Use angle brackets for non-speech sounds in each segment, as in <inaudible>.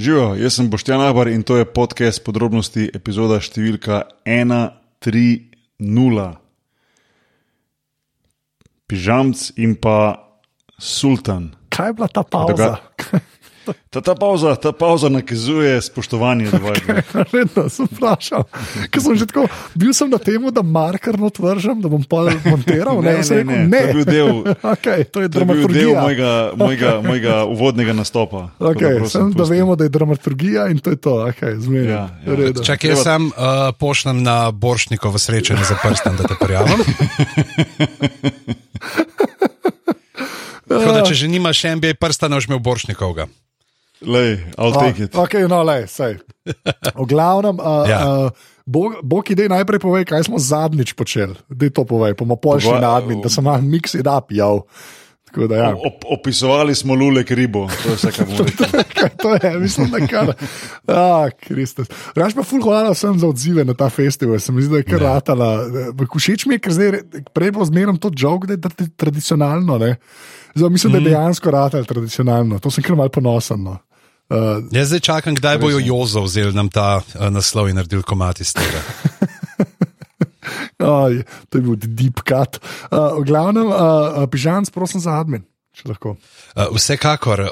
Živijo, jaz sem Boštjan Abar in to je podcast podrobnosti, epizoda številka 130. Pižamc in pa sultan. Kaj je bila ta pauza? Ta, ta pauza, ta pauza nakazuje spoštovanje do vaju. Redno sem vprašal. Ker sem že tako, bil sem na tem, da marker notvržem, da bom pa montiral. Ne, sem ne, rekel, ne, to je bil del, <laughs> Okay, to je to je bil del dramaturgija. mojega, mojega, mojega uvodnega nastopa. <laughs> Okay, prosim, sem, da vemo, da je dramaturgija in to je to. Okay, zmeraj. Ja, ja. Redo. Čakaj, jaz sam uh, pošljem na Boršnikovo srečanje za prstem, da te prijavim. <laughs> Tako da, če že nimaš NBA prsta, ne boš imel Boršnikovega. Lej, I'll take it. Okay, no, lej, sej. V glavnem, uh, Ja. ja. uh, Bog, Bog idej najprej povej, kaj smo zadnjič počeli. Dej to povej, bomo pošli na admin, da sem malo mix it up, jav. Da, ja. Op, opisovali smo lulek ribo, to je vse, kar <laughs> rekli. Kaj to je, mislim, da kar. Ah, Kristus. Raž pa ful hvala vsem za odzive na ta festival, se mi zdi, da je kar ratala. Všeč mi je, ker zdaj, re- prej bo zmerno to jog, da je tra- tradicionalno. Ne? Zdaj, mislim, da je dejansko ratal tradicionalno, to sem kar mal ponosen. No. Uh, Jaz zdaj čakam, kdaj bojo Jozo vzeli nam ta uh, naslov in naredili komat iz tega. <laughs> oh, to je bil deep cut. Uh, v glavnem, uh, pižanc, prosim za admin. Uh, vsekakor uh,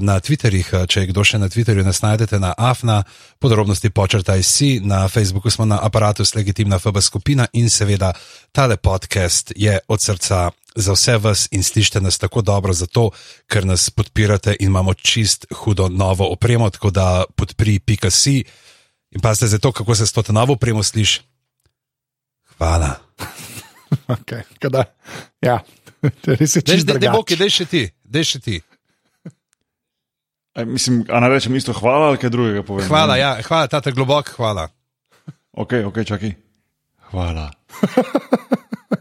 na Twitterjih, uh, če je kdo še na Twitterju, nas najdete na AFNA, podrobnosti počrtaj si, na Facebooku smo na aparatu Legitimna FB skupina in seveda tale podcast je od srca za vse vas in slišite nas tako dobro zato, ker nas podpirate in imamo čist hudo novo opremo, tako da podpri.si in pa ste za to, kako se s to novo opremo sliši. Hvala. <laughs> Okay, kada, ja, res je čisto dej, dej, Boki, dej še ti, dej še ti. Aj, Mislim, a naj rečem isto hvala ali kaj drugega povem? Hvala, ja, hvala, tata globok, hvala. Ok, ok, čakaj. Hvala.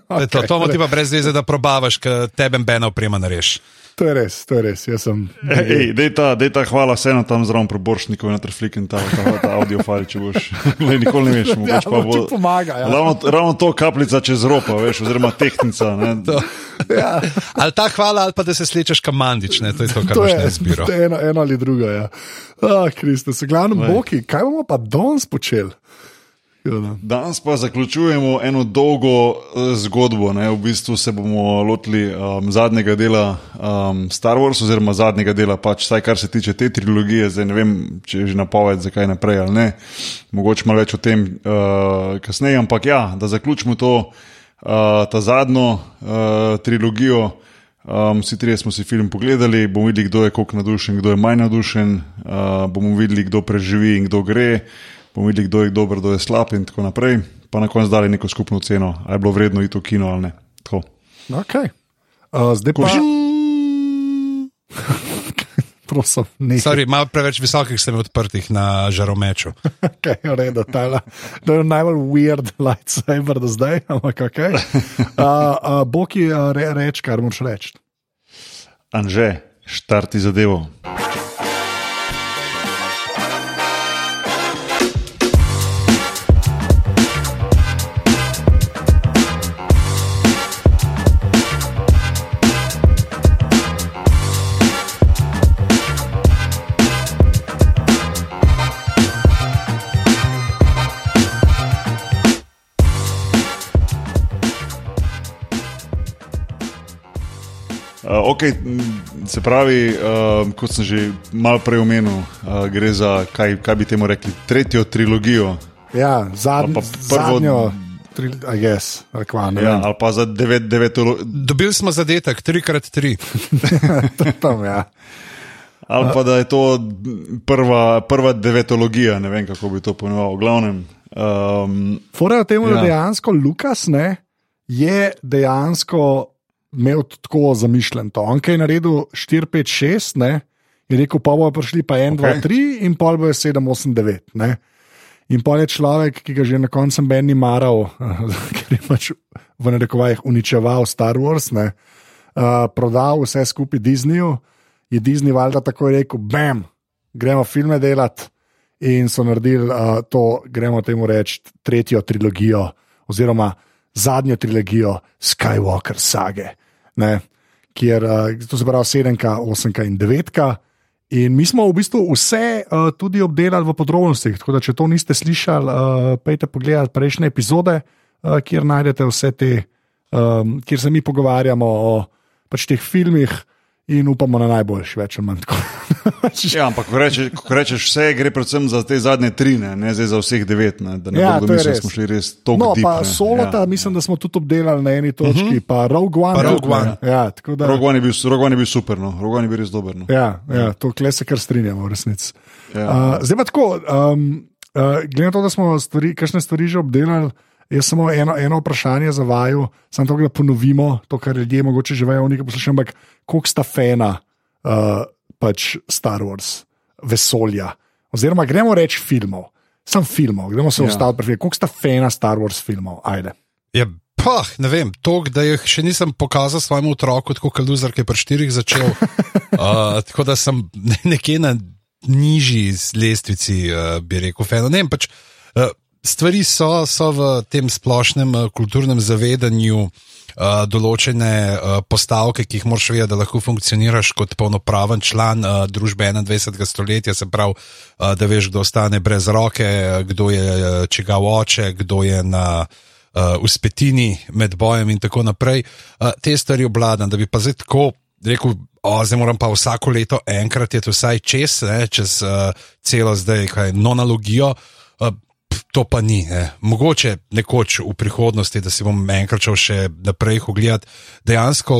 Okay, <laughs> to to okay. ti pa brez veze, da probavaš, ker tebe bena oprema nareš. To je res, to je res. Jaz sem. <laughs> Ej, dej ta, dej ta hvala vseeno tam zraven proboršnikov na traflik in ta, ta, ta <laughs> audio file, če boš. Lej, nikoli ne veš, Ja, mogoče pa bo. ti pomaga. Ja. Ravno, ravno to kapljica čez ropa, veš, oziroma tehnica. Ne? Ja, Ali ta hvala, ali pa da se slečeš kamandič, ne? to je to, kar to je izbiro. to je eno, eno ali drugo. Ja. Ah, Kristus, v glavnem, Boki, kaj bomo pa danes počeli? Ja. Danes pa zaključujemo eno dolgo eh, zgodbo. Ne? V bistvu se bomo lotili um, zadnjega dela um, Star Wars, oziroma zadnjega dela, pač, vsaj kar se tiče te trilogije. Zdaj ne vem, če je že napoved, zakaj naprej ali ne. Mogoče malo več o tem uh, kasneje, ampak ja, da zaključimo to, uh, ta zadnjo uh, trilogijo. Um, vsi trije smo si film pogledali, bomo videli, kdo je koliko navdušen, kdo je manj navdušen, uh, bomo videli, kdo preživi in kdo gre, bomo videli, kdo je dober, kdo je slab in tako naprej. Pa na koncu dali neko skupno ceno, ali je bilo vredno iti v kino ali ne. Tako. Okay. Uh, zdaj pa. <laughs> Prosim, ne. Sorry, malo preveč visokih sem odprtih na žaromeču. <laughs> Okay, v redu, tale. To je najbolj weird lightsaber do zdaj, ampak ok. Uh, uh, Boki, uh, re, reč, kar moraš reči. Anže, štarti zadevo. Uh, okay, se pravi, uh, kot sem že malo prej omenil, uh, gre za kaj, kaj bi temu rekli, tretjo trilogijo. Ja, zadnjo, prvo- zadnjo tri, I guess, rekva, ne Ja, ali pa za devet, devetolo, Dobili smo zadetek 3x3. <laughs> To je tam, ja. ali pa da je to prva, prva devetologija, ne vem kako bi to ponovil. V glavnem, um, Fora je temu, ja. da Ja. dejansko Lukas ne, je dejansko imel tako zamišljen. To. On je naredil 4, 5, 6, ne, je rekel, pa bojo prišli pa 1, 2, Okej. 3 in pol bojo 7, 8, 9. Ne. In pol je človek, ki ga že na koncu Ben ni maral, <laughs> ker je pač v narekovajih uničeval Star Wars, ne, uh, prodal vse skupaj Disneyju, je Disney valjda tako rekel, bam, gremo filme delati. In so naredili uh, to, gremo temu reči, tretjo trilogijo, oziroma zadnjo trilogijo Skywalker sage, ne, kjer uh, to se pravi sedemka, osemka in devetka. in mi smo v bistvu vse uh, tudi obdelali v podrobnostih. Tako da, če to niste slišali, uh, pejte pogledati prejšnje epizode, uh, kjer najdete vse te, um, kjer se mi pogovarjamo o pač teh filmih in upamo na najboljši, več ali manj tako. <laughs> Ja, ampak ko rečeš, ko rečeš vse, gre predvsem za te zadnje tri, ne, ne zdaj za vseh devet. Ne, ne Ja, to res. smo šli res tako No, deep, pa solota, Ja, mislim, da smo tudi obdelali na eni točki, uh -huh. pa Rogue One. Pa Rogue ne. One. Ja, da. Rogue One bil, Rogue One je bil super, no. Rogue One je bil res dober. No. Ja, ja, to kle se kar strinjamo, v resnici. Ja. Uh, zdaj pa tako, um, uh, glede na to, da smo stvari, kakšne stvari že obdelali, jaz samo eno, eno vprašanje za vaju, samo to, da ponovimo to, kar ljudje mogoče že vejo, nekaj poslušajo, ampak koliko sta fena uh, pač Star Wars, vesolja, oziroma gremo reči filmov. Sem filmov, gremo se Ja. ustaviti pri filmih. Koliko sta fena Star Wars filmov? Ajde. Ja, pah, ne vem, to, da jih še nisem pokazal svojemu otroku, tako kot Luzar, ki je pri štirih začel. uh, <laughs> tako da sem ne- nekje na nižji lestvici, uh, bi rekel, feno. Ne vem, pač, uh, stvari so, so v tem splošnem uh, kulturnem zavedanju. Uh, določene uh, postavke, ki jih moraš vedeti, da lahko funkcioniraš kot polnopraven član uh, družbe 21. stoletja, se pravi, uh, da veš, kdo ostane brez roke, kdo je čigav oče, kdo je na uh, uspetini med bojem in tako naprej. Uh, te stvari obladam, da bi pa zdaj tako rekel, o, zdaj moram pa vsako leto enkrat je to vsaj čez, ne, čez uh, celo zdaj, kaj nonologijo. Uh, To pa ni. Ne. Mogoče nekoč v prihodnosti, da si bom enkrat šel še naprej ogledati. Dejansko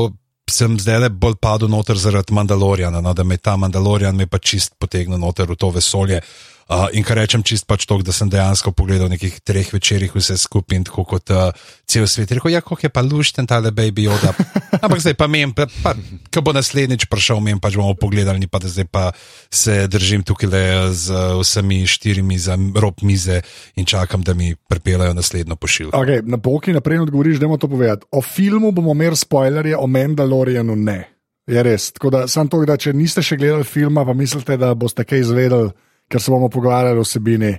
sem zdaj le bolj padel noter zaradi Mandaloriana, no, da me je ta Mandalorian me pa čist potegnil noter v to vesolje. Uh, in kar rečem, čist pač to, da sem dejansko pogledal nekih treh večerjih vse skupaj in tako kot uh, cel svet. Rekel, ja, kako je pa lušten tale baby joda. <laughs> Ampak zdaj pa mem, pa, pa ko bo naslednjič prišel, mem pač bomo pogledali, ni pa da zdaj pa se držim tukaj le z uh, vsemi štirimi za rob mize in čakam, da mi pripeljajo naslednjo pošiljko. Okay, na boki naprej odgovoriš, da moramo to povedati. O filmu bomo imeli spoilerje, o Mandalorianu ne. Je res. Tako da, sam to, da če niste še gledali filma, pa mislite, da boste kaj izvedeli, ker se bomo pogovarjali o vsebini,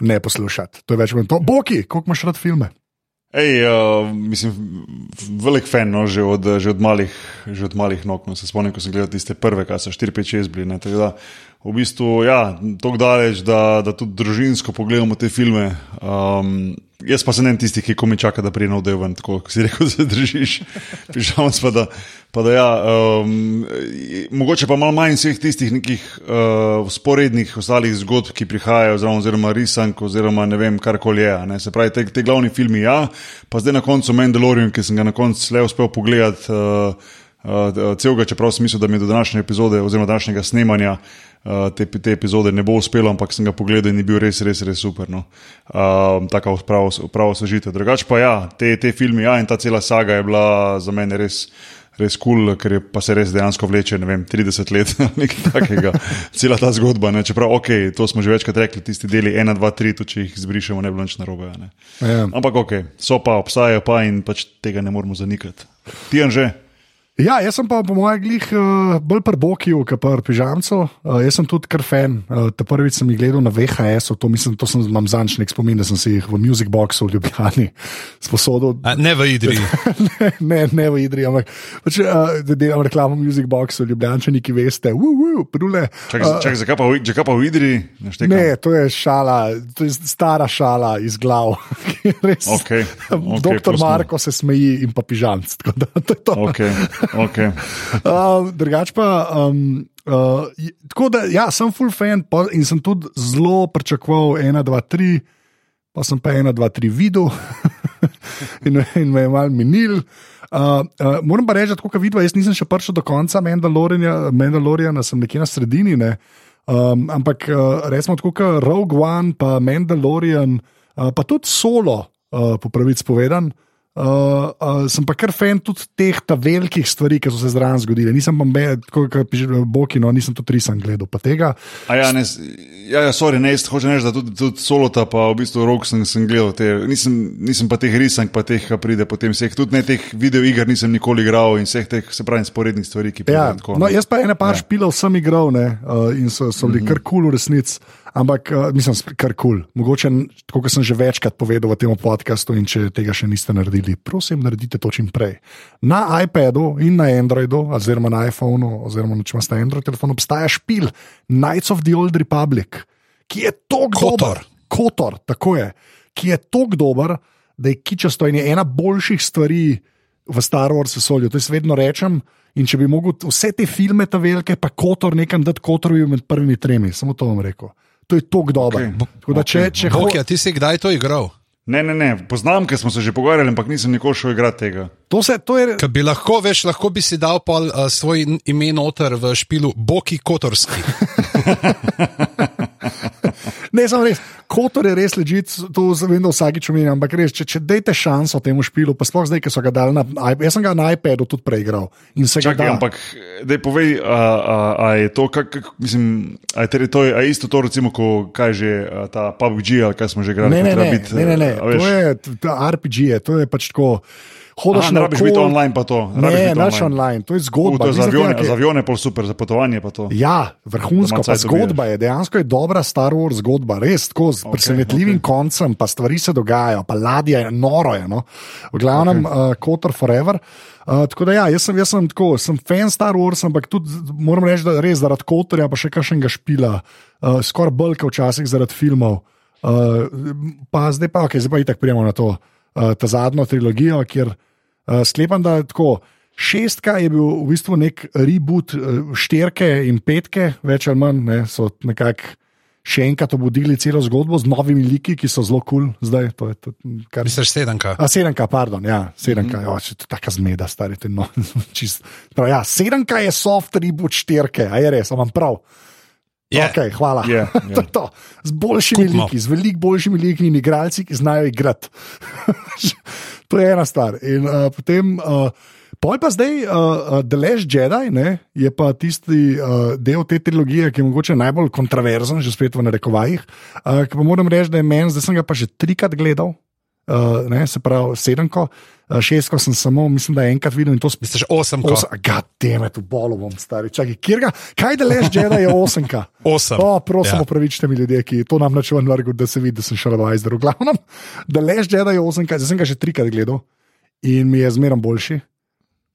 ne poslušati. To je več kot to. Boki, koliko imaš rad filme? Ej, uh, mislim, velik fan, no, že, od, že, od malih, že od malih nog. No, se spomnim, ko sem gledal tiste prve, kaj so 4-5-6 bili. Ne, da, v bistvu, ja, tako daleč, da, da tudi družinsko pogledamo te filme. Um, jaz pa sem en tisti, ki komi čaka, da pride nov del ven, tako kot si rekel, <laughs> da se držiš. Pižam pa da. Pa da ja, um, mogoče pa malo manj vseh tistih nekih uh, sporednih ostalih zgodb, ki prihajajo, oziroma risank, oziroma ne vem, karkoli je. a Ne. Se pravi, te, te glavni filmi, ja, pa zdaj na koncu Mandalorian, ki sem ga na koncu le uspel pogledati. Uh, Uh, celega, čeprav sem mislil, da mi do današnje epizode, oziroma današnjega snemanja uh, te, te epizode ne bo uspelo, ampak sem ga pogledal in je bil res, res, res super. No. Uh, Tako pravo, pravo sožitev. Drugače pa ja, te, te filme ja, in ta cela saga je bila za mene res. Res kul, cool, ker je pa se res dejansko vleče, ne vem, 30 let, <laughs> nekaj takega, cela ta zgodba. Ne? Čeprav, ok, to smo že večkrat rekli, tisti deli 1, 2, 3, tudi če jih izbrišemo, ne bo nič narobe. Ja. Ampak ok, so pa, obstajajo pa in pač tega ne moremo zanikati. Ti že? Ja, jaz sem pa po mojem glih uh, bolj pri Bokiju, kot pri Pižamcu. Uh, jaz sem tudi kar fan. Uh, ta prvič sem jih gledal na VHS-u, to, mislim, to sem imam zančnik spomin, da sem si jih v Music Boxu v Ljubljani <laughs> sposodil. A, ne v Idri. <laughs> ne, ne, ne v Idri, ampak pač, uh, da delam reklamo Music Boxu, Ljubljančani, ki veste, prule. Čakaj, čak, zakaj, pa, v- zakaj pa v Idri? Ne, štekam? Ne, to je šala, to je stara šala iz glav. <laughs> Res, Okej, okej, Doktor. Marko se smeji in pa pižamc. tako da to je to. Okay, okay. <laughs> Um, drugač pa. Um, uh, tako da, ja, sem full fan in sem tudi zelo pričakoval 1, 2, 3, pa sem pa 1, 2, 3 videl <laughs> in, in me je mal minil. Uh, uh, moram pa reči, da kot vidva, jaz nisem še prišel do konca Mandaloriana, sem nekje na sredini. Ne? Um, ampak uh, resmo tako kot Rogue One, pa Mandalorian, uh, pa tudi solo, uh, po pravici povedan. Uh, uh, sem pa kar fan tudi teh velikih stvari, ki so se zraven zgodile. Nisem pa tako kot piše Boki, no, nisem tudi risam gledal. A Ja, ne, ja, ja, sorry, ne, hočem reči, da tudi, tudi solota, pa v bistvu rok sem, sem gledal. Te, nisem, nisem pa teh risank, pa teh, ki pride potem vseh. Tudi ne teh videoiger nisem nikoli igral in vseh teh, se pravi, sporednih stvari, ki Ja, pridejo. tako, no, jaz pa ene par ja. špilov sem igral ne, uh, in so, so bili kar kul cool v resnici. Ampak, uh, mislim, kar kul. Cool. Mogoče, kot sem že večkrat povedal v tem podkastu, in če tega še niste naredili, prosim, naredite to čim prej. Na iPadu in na Androidu, oziroma na iPhonu, oziroma če imate Android telefon, obstaja špil Knights of the Old Republic, ki je tako dober. Kotor, tako je, ki je tako dober, da je kičasto in je ena boljših stvari v Star Wars vesolju. To jaz vedno rečem. In če bi mogel vse te filme, ta velike, pa Kotor nekam dati, Kotor bi bil med prvimi tremi, samo to vam rekel. To je tako dobro. Okej. Tako da če, če ho- Bokja, ti si kdaj to igral? Ne, ne, ne, poznam, ker smo se že pogovarjali, ampak nisem nikoli šel igrati tega. to, se, to je Ker bi lahko, veš, lahko bi si dal pol, uh, svoj ime noter v špilu Boki Kotorski. <laughs> <laughs> Ne, samo res. Kotor je res ležit, to vem, da vsakič omenjam, ampak res, če, če dajte šanso temu špilu, pa sploh zdaj, ki so ga dali na iPadu, jaz sem ga na iPadu tudi preigral Čakaj, da. ampak da povej, a, a, a je to, kak, kak, mislim, a je, to, a je isto to, recimo, ko kaj že a, ta PUBG ali kaj smo že igrali. Ne, ne, ne, biti, ne, ne, ne. a to je RPG, je, to je pač tako. Hodiš Aha, ne rabiš biti online pa to, rabiš Ne, naš online. online, to je U, zgodba. to je za avione, tega, za avione pol super, za potovanje pa to. Ja, vrhunsko, pa zgodba je, dejansko je dobra Star Wars zgodba, res tako z okay, presenetljivim okay. koncem, pa stvari se dogajajo, pa ladja je noro. Je, no? V glavnem, okay. uh, Kotor Forever. Uh, tako da, ja, jaz sem, jaz sem, tako, sem fan Star Wars, ampak tudi moram reči, da res zaradi Kotorja, pa še kakšnega špila, uh, skoraj bolj kot včasih zaradi filmov. Uh, pa zdaj pa, okay, zdaj pa itak prijemo na to, uh, ta zadnjo trilogijo, kjer uh, sklepam, da je tako. Šestka je bil v bistvu nek reboot, eh, štirke in petke, več ali manj, ne, so nekako še enkrat obudili celo zgodbo z novimi liki, ki so zelo kul, cool zdaj. To je to, kar Misliš sedemka? A sedemka, pardon, ja, sedemka, mm -hmm. jo, to je tako zmeda, stari, to je no, <laughs> čist. Prav, ja, sedemka je soft reboot štirke, a je res, imam prav. Je. Okay, hvala. Je, <laughs> je. To to. Z boljšimi Kupimo. liki, z veliko boljšimi liki in igralci, ki znajo igrati. <laughs> to je ena stvar. In uh, potem, uh, poj pa zdaj, uh, The Last Jedi ne, je pa tisti uh, del te trilogije, ki je mogoče najbolj kontroverzen, že spet v narekovajih. Uh, pa moram reči, da je meni, zdaj sem ga pa že trikrat gledal. Uh, ne, se pravi, sedemko, uh, šestko sem samo, mislim, da enkrat videl in to spet. Misliš osemko? Gademe, tu bolo bom stari. Čakaj, kjer ga, kaj da leš, Jedi je osemka. Osem. O, prosim, Ja. opravičite mi ljudje, ki to nam načuvam vrgu, da se vidi, da sem šel v Ajzderu. V glavnem, da leš, Jedi je osemka, zdaj sem ga že trikrat gledal in mi je zmerom boljši.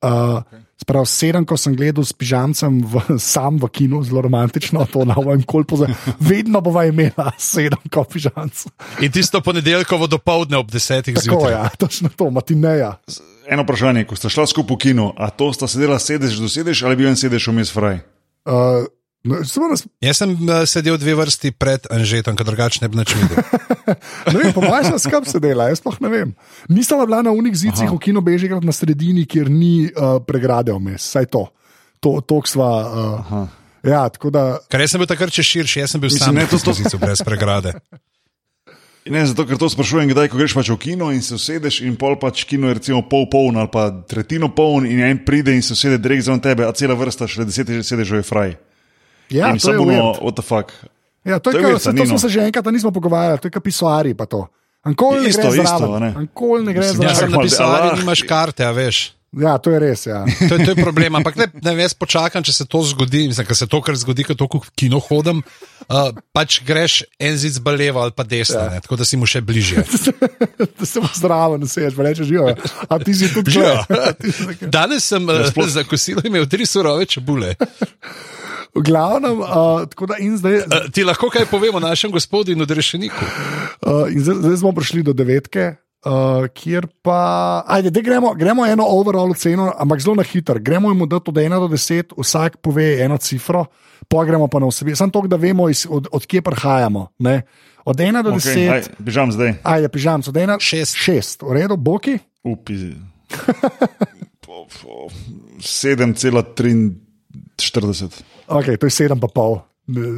Uh, Sprav sedem, ko sem gledal s pižamcem v, <laughs> sam v kinu, zelo romantično, to na mojem kolpu, vedno bova imela sedem, ko pižamc. In tisto ponedeljkovo dopoledne ob desetih Tako zjutraj. je, ja, točno to, matineja. Eno vprašanje, ko sta šla skupaj v kino, a to sta sedela sedež do sedež ali bil en sedež vmes fraj? Uh, no, nas Jaz sem uh, sedel dve vrsti pred Anžetom, ker drugače ne bi nič videl. <laughs> Ne vem, po mojem, sem skrb sedela, jaz sploh ne vem. Nisem bila na unih zidcih v kino Bežigrad na sredini, kjer ni uh, pregrade vmes, saj to. To, to sva. Uh, ja, tako da. Ker jaz sem bil takrat še širši, jaz sem bil Mislim, sam ne, na to- to- to brez pregrade. <laughs> Ne, zato, ker to sprašujem, kdaj, greš pač v kino in se usedeš, in pol pač kino je recimo pol poln ali pa tretjino poln, in en pride in se usede direkt zraven tebe, a cela vrsta še deset sedežev je fraj. Ja, in to je samo, weird. what the fuck. Ja, to, to je, je kar, weird, se, a to smo se že enkrat nismo pogovarjali, to je kot pisuari pa to. Ankoli ne Isto, gre isto, zraven. a ne? Ankoli ne gre Mislim, Ja, sem napisal, Allah. ali nimaš karte, a veš. Ja, to je res. Ja. To je, to je problem, ampak ne, ne jaz počakam, če se to zgodi. Mislim, ker se to, kar zgodi, ko toliko kino hodim, uh, pač greš en zid z levo ali pa desno, ja. tako da si mu še bližje. <laughs> da se mu zraven seješ, pa rečeš, živijo. A ti si tudi Živijo. že. Danes sem uh, <laughs> za kosilo imel tri surove čebule. V glavnem, uh, tako da in zdaj. Uh, ti lahko kaj povemo našem gospodinu Drešeniku? Uh, in zdaj, zdaj smo prišli do devetke, uh, kjer pa. Ajde, gremo, gremo eno overall oceno, ampak zelo na hitro. Gremo jim dati od 1 do 10, vsak pove eno cifro, pa gremo pa na vsebino. Samo to, da vemo, iz, od, od kje prihajamo. Ne? Od 1 do 10, Okay, aj, bežam zdaj. ajde, pižam, od 1 Šest. 6, v redu, boki. Upi. <laughs> 7,43. Okay, to je 7,5.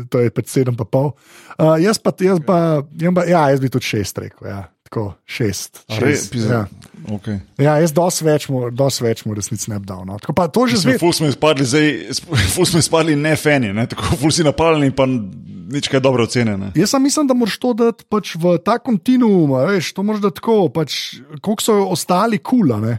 To je pač 7,5. Uh, jaz pa, jaz pa, jaz pa, ja, jaz bi tudi 6 rekel. Ja. Tako, šest. Re, šest pizda, ja. okay. ja, jaz dosti več mu, dosti več mu resnici ne bi dal. No. Tako pa to že zveš. ful smo izpadli, zdaj, ful smo izpadli ne fani, ne? tako ful si napaljeni, pa nič kaj dobro ocene. Ne? Jaz sem mislim, da moraš to dati pač v ta kontinuum, veš, to moraš dati tako, pač, koliko so ostali kula. Cool,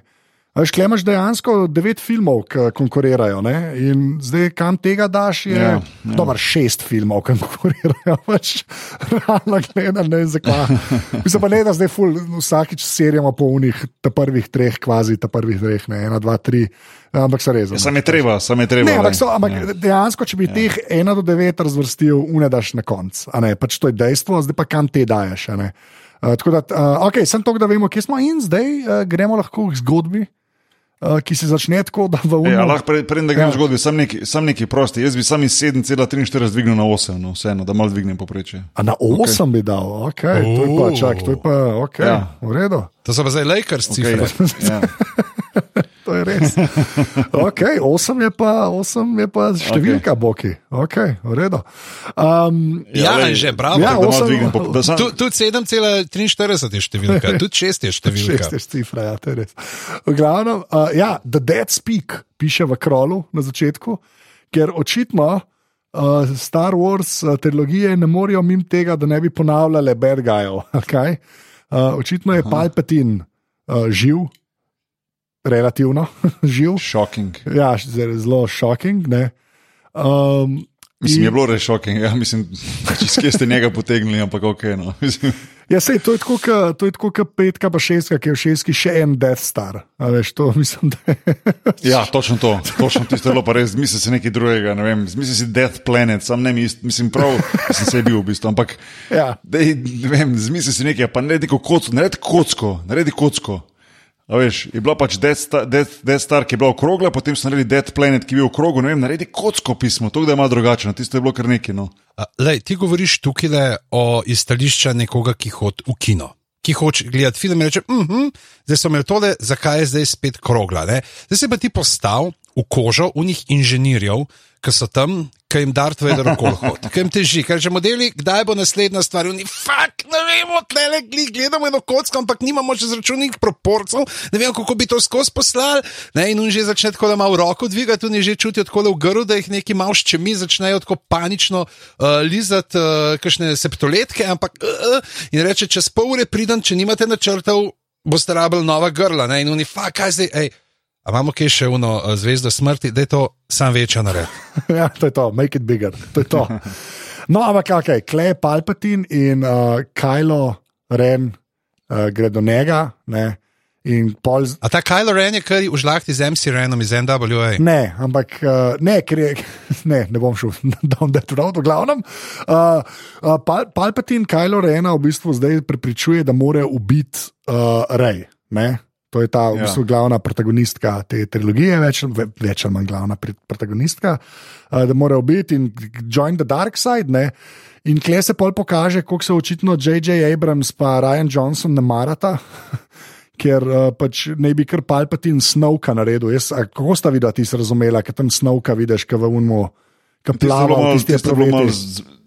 Veš, klej imaš dejansko devet filmov, ki konkurirajo. Ne? In zdaj, kam tega daš, je Ja, ja, ja. ja. dobro, šest filmov, ki konkurirajo. <laughs> Pač, realno gledano, ne vem zakaj. Mislim pa ne, da zdaj ful, vsakič serijamo po unih, ta prvih treh, kvazi ta prvih treh, ne, ena, dva, tri. Ampak se res. Ja, sam je treba, sam je treba. Ne, ampak, so, ampak Ja. ja. dejansko, če bi ja. teh 1 do 9 razvrstil, unedaš na koncu. Pač to je dejstvo, zdaj pa kam te daješ. Uh, tako da, uh, okay, sem to, da vemo, kje smo in zdaj uh, gremo lahko k zgodbi, uh, ki se začne tako, da v Ja, unu. lahko pre- preden da grem Ja. zgodbi, sam neki, sam neki prosti. Jaz bi sam iz 7,43 dvignil na 8, no, vseeno, da malo dvignem poprečje. A na 8 okay. bi dal, okay, to je pa, Oh. čak, to je pa, okay, Ja. ja. v redu. To so pa zdaj Lakers cifre. Okay, ja. <laughs> To je res. <laughs> Okay, 8 je pa, 8 je pa številka, okay. boki. Okay. Um, Ja, lej, že, bravo. Ja, osem- dvignem, po- sam- Tu- Tudi 7,43 je številka, tudi 6 je številka. Šest je cifra, ja, to je res. V glavnem, uh, ja, The Dead Speak piše v krolu na začetku, ker očitno uh, Star Wars uh, trilogije ne morejo mimo tega, da ne bi ponavljale bad gujev. Okay? Uh, očitno je Palpatin uh, živ, relativno <laughs> živ. Shocking. Ja, zelo, šoking. ne. Um, Mislim, in- je bilo res shocking. Ja, mislim, čez kje ste njega potegnili, ampak ok. No. <laughs> Mislim, Ja, sej, to je tako, kot petka, pa šestka, ki je v šestki še en Death Star. A Veš, to mislim, da <laughs> ja, točno to. Točno tisto je bilo pa res. Misli si nekaj drugega. Ne vem, misli si Death Planet, sam ne mis- mislim prav, sem se bil v bistvu. Ampak, Ja. dej, ne vem, zmisli si nekaj, pa naredi kocko, naredi kocko, naredi kocko. A veš, je bila pač Death Star, Death, Death Star, ki je bila okrogla, potem so naredili Death Planet, ki je bil okrogel. Ne vem, naredi kocko pismo, to je malo drugačno, tisto je bilo kar neki. No. Lej, ti govoriš tukaj le o izstališču nekoga, ki hodi v kino. Ki hoče gledati film in reče: mhm, zdaj so imeli tole, zakaj je zdaj spet krogla. Ne? Zdaj se pa ti postal v kožo unih inženirjev, ki so tam, ki jim Darth Vader okol hodi, ki jim teži, ker že modeli, kdaj bo naslednja stvar. Oni, fuk, ne vemo, tle gledamo eno kocko, ampak nimamo še zračunnih proporcev, ne vem, kako bi to skozi poslali. Ne? In on že začne tako, da malo roko dvigati, oni že čutijo tako v grlu, da jih neki malo ščemi, začnejo tako panično uh, lizati uh, kakšne septoletke, ampak uh, uh, in reče, čez pol ure pridem, če nimate načrtov, boste rabili nova grla. Ne? In oni, fuk, kaj zdaj, hej. A imamo kaj še uno uh, zvezdo smrti, da je to sam večja nared. <laughs> ja, to je to, make it bigger. To je to. No, ampak kaj, Klej Palpatin in uh, Kylo Ren uh, gre do njega. Ne? Pol, A ta Kylo Ren je kar v žlahti z MC Renom iz NWA. ne, ampak uh, ne, ker je, <laughs> ne, ne bom šel <laughs> down that road, v glavnem. Uh, uh, Pal, Palpatin Kylo Rena v bistvu zdaj prepričuje, da mora ubiti uh, Rej. Ne? To je ta v Ja. bistvu glavna protagonistka te trilogije, več, ve- več ali manj glavna protagonistka, uh, da mora ubiti in join the dark side. Ne? In kle se pol pokaže, kako se očitno J.J. Abrams in Ryan Johnson ne marata. <laughs> Ker uh, pač ne bi kar palpatin snovka naredil. Jaz, a, kako sta videla, ti si razumela, ker tam snovka vidiš, ki v unmu, je plava bilo v malo- tistih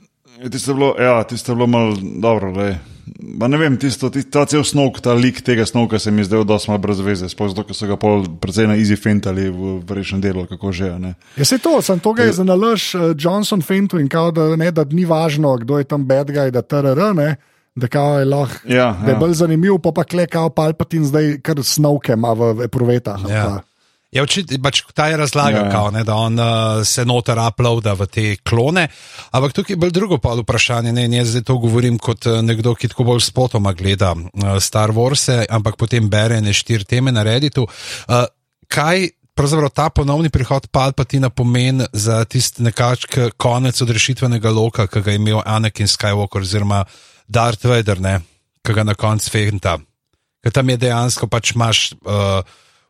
tisto je bilo malo eprovetih. z- Tisto je bilo, ja, tisto je bilo malo dobro. lej. Ma ne vem, tisto, tisto, ta cel snov, ta lik tega snovka se mi je zdel dosti malo brez veze, sploh zato, ker so ga pol precej na easy fentali v, v rečnem delu, kako že. a Ne. Ja, se to, sem to ga je za nalož uh, Johnson Fentu in kao, da, ne, da ni važno, kdo je tam bad guy, da TRR, ne, da kao je lahko. Ja, Da je ja. bolj zanimiv, pa pa kle kao palpatin zdaj kar snovke ima v eprovetah. ali Ja. pa- Ja, očit, pač, ta je razlagal, Ja, ja. ja, ja. da on uh, se noter uploada v te klone. Ampak tukaj je bolj drugo pa vprašanje. Ne, jaz zdaj to govorim kot uh, nekdo, ki tako bolj spotoma gleda uh, Star Wars, ampak potem bere ne štiri teme na Redditu. Uh, kaj pravzaprav ta ponovni prihod Palpatina pomeni za tisti nekakšen konec odrešitvenega loka, ki ga je imel Anakin Skywalker oziroma Darth Vader, ne, ki ga na koncu fehta. Ker tam je dejansko pač imaš. Uh,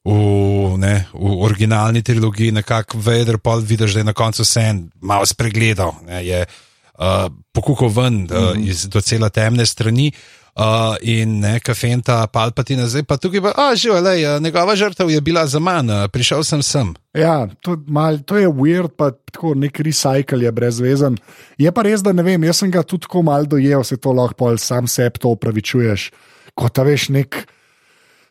v, ne, v originalni trilogiji, nekako Vader, pa vidiš, da je na koncu vse en malo spregledal, ne, je uh, pokukal ven uh, mm -hmm. iz docela temne strani. Uh, in ne, kafenta, palpatina, zdaj pa tukaj, pa, a že, le, njegova žrtev je bila za manj, uh, prišel sem sem. Ja, to, mal, to je weird, pa tako nek recycle je brezvezen. Je pa res, da ne vem, jaz sem ga tudi tako mal dojel, se to lahko pol sam sebi to upravičuješ. Kot da veš, nek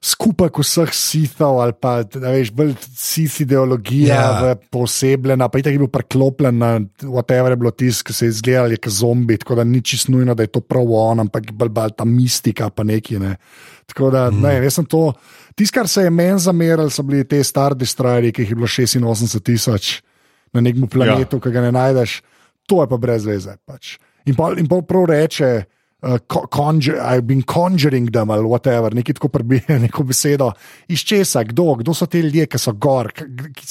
skupek vseh sithov ali pa veš, bolj sith ideologija Ja. yeah. posebljena, pa je bil preklopljen na whatever je bilo tisk, ki se je izgledal kot zombi, tako da ni čisto nujno, da je to prav on, ampak bolj, bolj ta mistika pa neki. Ne. Tako da, mm. ne, jaz sem to. Tisto, kar se je meni zamerali, so bili te Star Destroyerji, ki jih je bilo 86 tisoč na nekem planetu, ja. ki ga ne najdeš, to je pa brez veze. Pač. In pa in pol prav reče, uh, conjure, I've been conjuring them ali whatever, nekaj tako prebije <laughs> neko besedo. Iz česa, kdo, kdo so ti ljudje, ki so gor,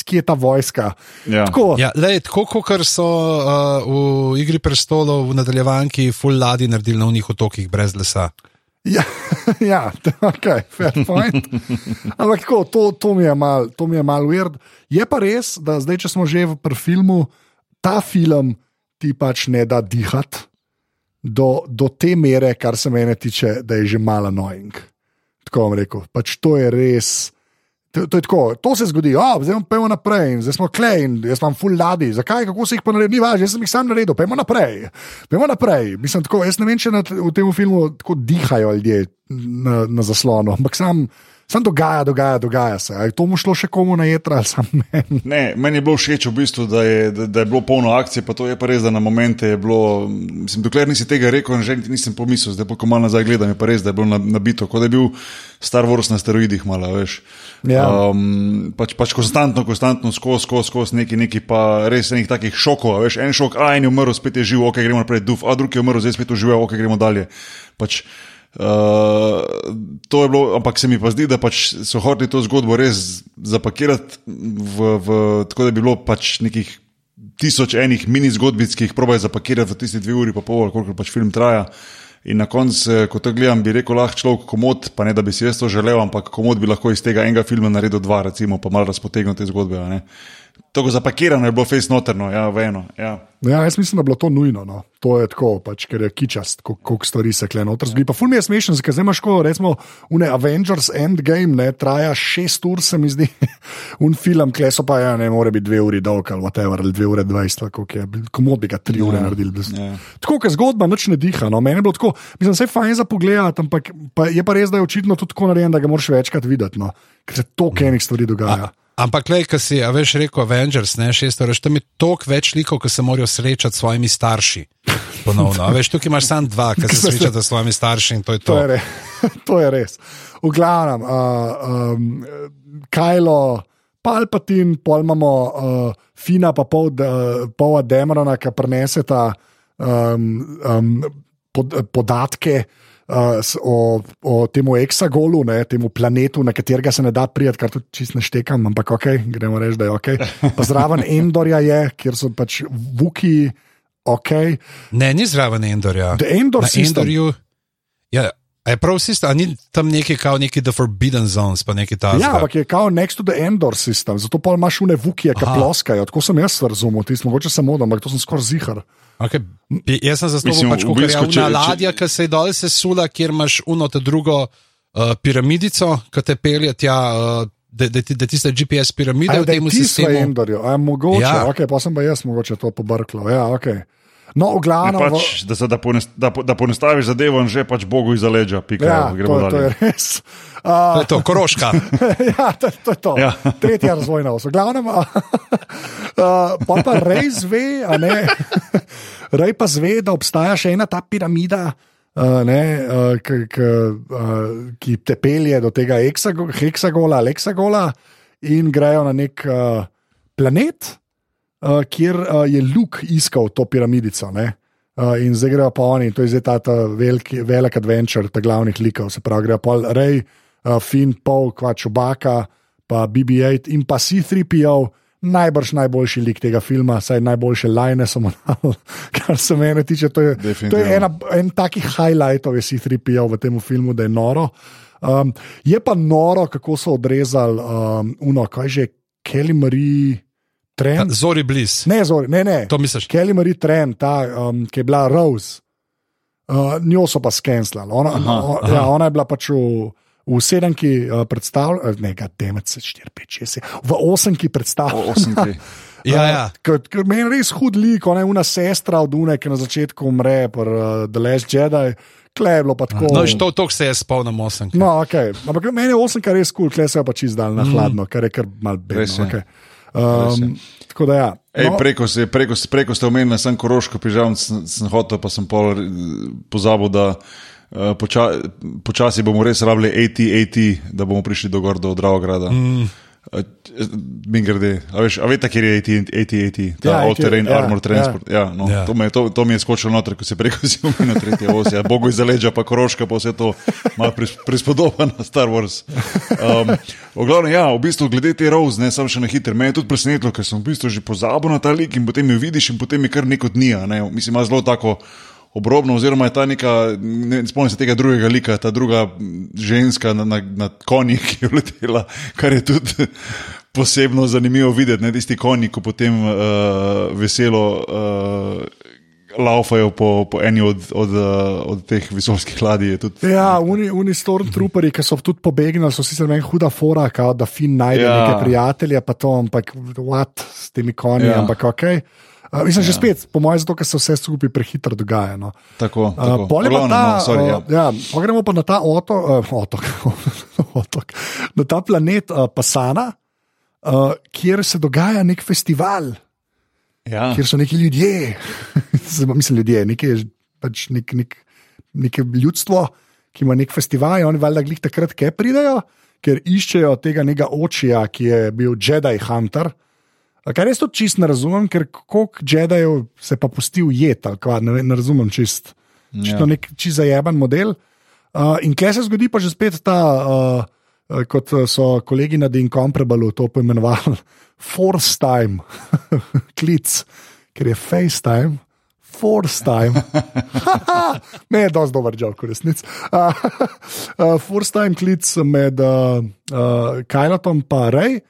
kje je ta vojska. Ja. Tako, Ja, lej, tako kot so uh, v Igri prestolov v nadaljevanki full ladi naredili na unih otokih brez lesa. Ja, <laughs> ja <laughs> ok, fair point. Ampak tako, to, to mi je malo mal weird. Je pa res, da zdaj, če smo že v pri filmu, ta film ti pač ne da dihati do, do te mere, kar se mene tiče, da je že malo annoying. Tako vam rekel. Pač to je res. To, to, je tako, to se zgodi, oh, zdaj pa pojmo naprej, zdaj smo klej in jaz imam full ladi. Zakaj, kako se jih pa naredi, ni važno, jaz sem jih sam naredil, pojmo naprej. Pojmo naprej. Mislim, tako, jaz ne vem, če na, v tem filmu tako dihajo ljudje na, na zaslonu, ampak sam, sam dogaja, dogaja, dogaja se. Ali to mu šlo še komu na jedra, ali sam meni. Ne, meni je bilo všeč, v bistvu, da, je, da, da je bilo polno akcije, pa to je pa res, da na momente je bilo. Mislim, dokler nisi tega rekel, že nisem pomislil, zdaj pa ko malo nazaj gledam, je pa res, da je bilo na- nabito, kot da je bil Star Wars na steroidih, malo veš. Ja. Um, pač, pač konstantno, konstantno, skozi, skozi, skozi neki, neki pa res enih takih šokov, veš, en šok, a en je umrl, spet je živ, ok, gremo naprej, duf, a drugi je umrl, zdaj spet uživa, ok, gremo dalje. Pač, Uh, to je bilo, ampak se mi pa zdi, da pač so hoteli to zgodbo res zapakirati, v, v, tako da bi bilo pač nekih tisoč enih mini zgodbic, ki jih probajo zapakirati v tisti dve uri, pa pol, koliko pač film traja. In na koncu, eh, ko to gledam, bi rekel, lahko človek komod, pa ne da bi si jaz to želel, ampak komod bi lahko iz tega enega filma naredil dva, recimo, pa malo razpotegnil te zgodbe. ne. Tako zapakirano je bilo face noterno, ja, v eno. Ja. Ja, jaz mislim, da je bilo to nujno. No. To je tako, pač, ker je kičast, kol- koliko stvari se kleno zgodi. Pa ful mi je smešen, ker zdaj imaš, ko recimo, une Avengers Endgame, ne, traja šest ur, se mi zdi. <laughs> Un film, kle so pa, ja, ne more biti dve uri dolg ali whatever, ali dve ure dvajset, koliko je, komu bi ga tri ure naredili. brez- ja. Tako, ker zgodba noč ne diha. No. Meni je bilo tako, mislim, vse fajn za pogled, ampak pa je pa res, da je očitno tudi tako narejen, da ga moraš večkrat videti, no. ker se toliko enih stvari dogaja. Ampak, le, ki si, a veš, rekel Avengers, ne, šest ur, tam je toliko več likov, ki se morajo srečati s svojimi starši. Ponovno, a veš, tukaj imaš samo dva, ki <laughs> se srečata s svojimi starši in to je to. To je, re, <laughs> to je res. V glavnem, uh, um, Kajlo, Palpatin, pol imamo uh, Fina, pa pol, uh, pol Demerona, ki preneseta um, um, pod, podatke. Uh, o, o tem hexagolu, ne, temu planetu, na katerega se ne da prijeti, kar tudi čist ne štekam, ampak ok, gremo reči, da je ok. Pa zraven <laughs> Endorja je, kjer so pač Vuki, ok. Ne, ni zraven Endorja. Endor Na system. Endorju. Ja, a je prav sistem, a ni tam neki kao neki The Forbidden Zones, pa neki ta. Ja, ampak je kao next to the Endor system, zato pa imaš une vukije, ki ploskajo. Tako sem jaz razumel, ti smo mogoče modem, ampak to sem skoraj zihar. Okay. Jaz sem zastopal Mislim, pač, kot je bistvu, če- ladja, ki se je dol sesula, kjer imaš uno te drugo uh, piramidico, ki te pelje tja, uh, da, da, ti- da tiste GPS piramide da je tem tisto v sistemu. Endorju, a mogoče, ja. Ja. ok, pa sem pa jaz mogoče to pobrklo. Ja, okay. No, Ne, glavnem. v- pač, da, se, da, pones, da, da ponestaviš zadevo in že pač Bogu iza leđa, pika, Ja, to, to je res. To Uh, je to, koroška. <laughs> ja, to, to je to. Ja. Tretja razvojna os. V glavnem, uh, <laughs> pa, pa rej zve, a ne. <laughs> Rej pa zve, da obstaja še ena ta piramida. Uh, ne, uh, k, k, uh, ki te pelje do tega heksago, heksagola heksagola, in grejo na nek uh, planet, uh, kjer uh, je Luke iskal to piramidico. Ne? Uh, in zdaj grejo pa oni, to je zdaj ta, ta veliki, velik adventure, ta glavnih likov, se pravi, grejo pa Rej, uh, Finn, Paul, kva Čubaka, pa BB-8 in pa C3PO. Najbrž najboljši lik tega filma, saj najboljše line samo <laughs> dal, kar se mene tiče. To je, to je Definitivno. ena, en takih highlightov, je C3PO v tem filmu, da je noro. Um, je pa noro, kako so odrezali um, uno, kaj že, Kelly Marie Trent. Zori bliz. Ne, zori, ne, ne. To misliš? Kelly Marie Trent, ta, um, ki je bila Rose, uh, njo so pa skenslali. Ona, Aha, o, ja, ona je bila pač v, v sedemki uh, predstavljena, ne, ga temec, 4, 5, 6, v osemki predstavljena. Osemki. <laughs> Ja, ja. Ker ker meni je res hud lik, ona je una sestra od Une, ki na začetku umre, pa uh, The Last Jedi, kle je bilo pa tako. No, to, to se je spomnil osem. No, okay. Ampak meni je osem, kar je res kul, cool, kle se je pa čist dal na hladno, kar je kar mal Res je. bedno. Okay. Um, tako da ja. Ej, No, preko, se, preko, preko ste omenili, sem koroško pižam, sem, sem hotel, pa sem pol eh, pozabil, da uh, poča, počasi bomo res rabili AT, AT, da bomo prišli do gor do Dravograda. Mm. Mi grede, a veš, a veste, kje je AT, AT, AT, ta Ja, all-terrain ja, armor transport. Ja. Ja, no, Ja. To, me, je- to, to mi je skočilo noter, ko se preko <laughs> si omenil tretje osi. Ja, Bogu iz zaleđa, pa koroška, pa vse to malo pris, prispodoba na Star Wars. Um, v glavnem, ja, v bistvu glede te Rose, ne samo še na hiter, me je tudi presenetilo, ker sem v bistvu že pozabil na ta lik in potem jo vidiš in potem je kar neko dni, a ne, mislim, ima zelo tako. Obrobno, oziroma je ta neka, ne spomnim se tega drugega lika, ta druga ženska na, na, na konji, ki je letela, kar je tudi <laughs> posebno zanimivo videti. Ne, tisti konji, ko potem uh, veselo uh, laufajo po, po eni od, od, uh, od teh visokih ladij. Tudi, Ja, uni, uni stormtrooperi, ki so tudi pobegnili, so sicer meni huda fora, kao, da fin najde ja. Neke prijatelje, pa to, ampak what s temi konji. Ja. ampak ok. Uh, mislim, ja. že spet, po mojem, zato, ker se vse skupaj prehitro dogaja. No. tako, Uh, tako. pa Glavnem, ta, no, sorry, ja. uh, ja, pol gremo pa na ta otok, uh, <laughs> otok, otok, na ta planet uh, Pasana, uh, kjer se dogaja nek festival, Ja. kjer so neki ljudje, <laughs> mislim, ljudje, neki, pač nek, nek, neke ljudstvo, ki ima nek festival, in oni valjda glih takrat, kaj pridejo, ker iščejo tega nekega očija, ki je bil Jedi Hunter. A Kar res tudi čist ne razumem, ker koliko Jedijev se pa pusti ujeti, ali kva, ne, ne razumem čist. Čisto Ja. nek čist zajeban model. Uh, in kje se zgodi pa že spet ta, uh, uh, kot so kolegi na The Incomparable to poimenovali, <laughs> force time, <laughs> klic, ker je FaceTime. Force time. <laughs> ne, je dosti dober žal, v resnici. Uh, uh, force time klic med uh, uh, Kajlatom in Rej.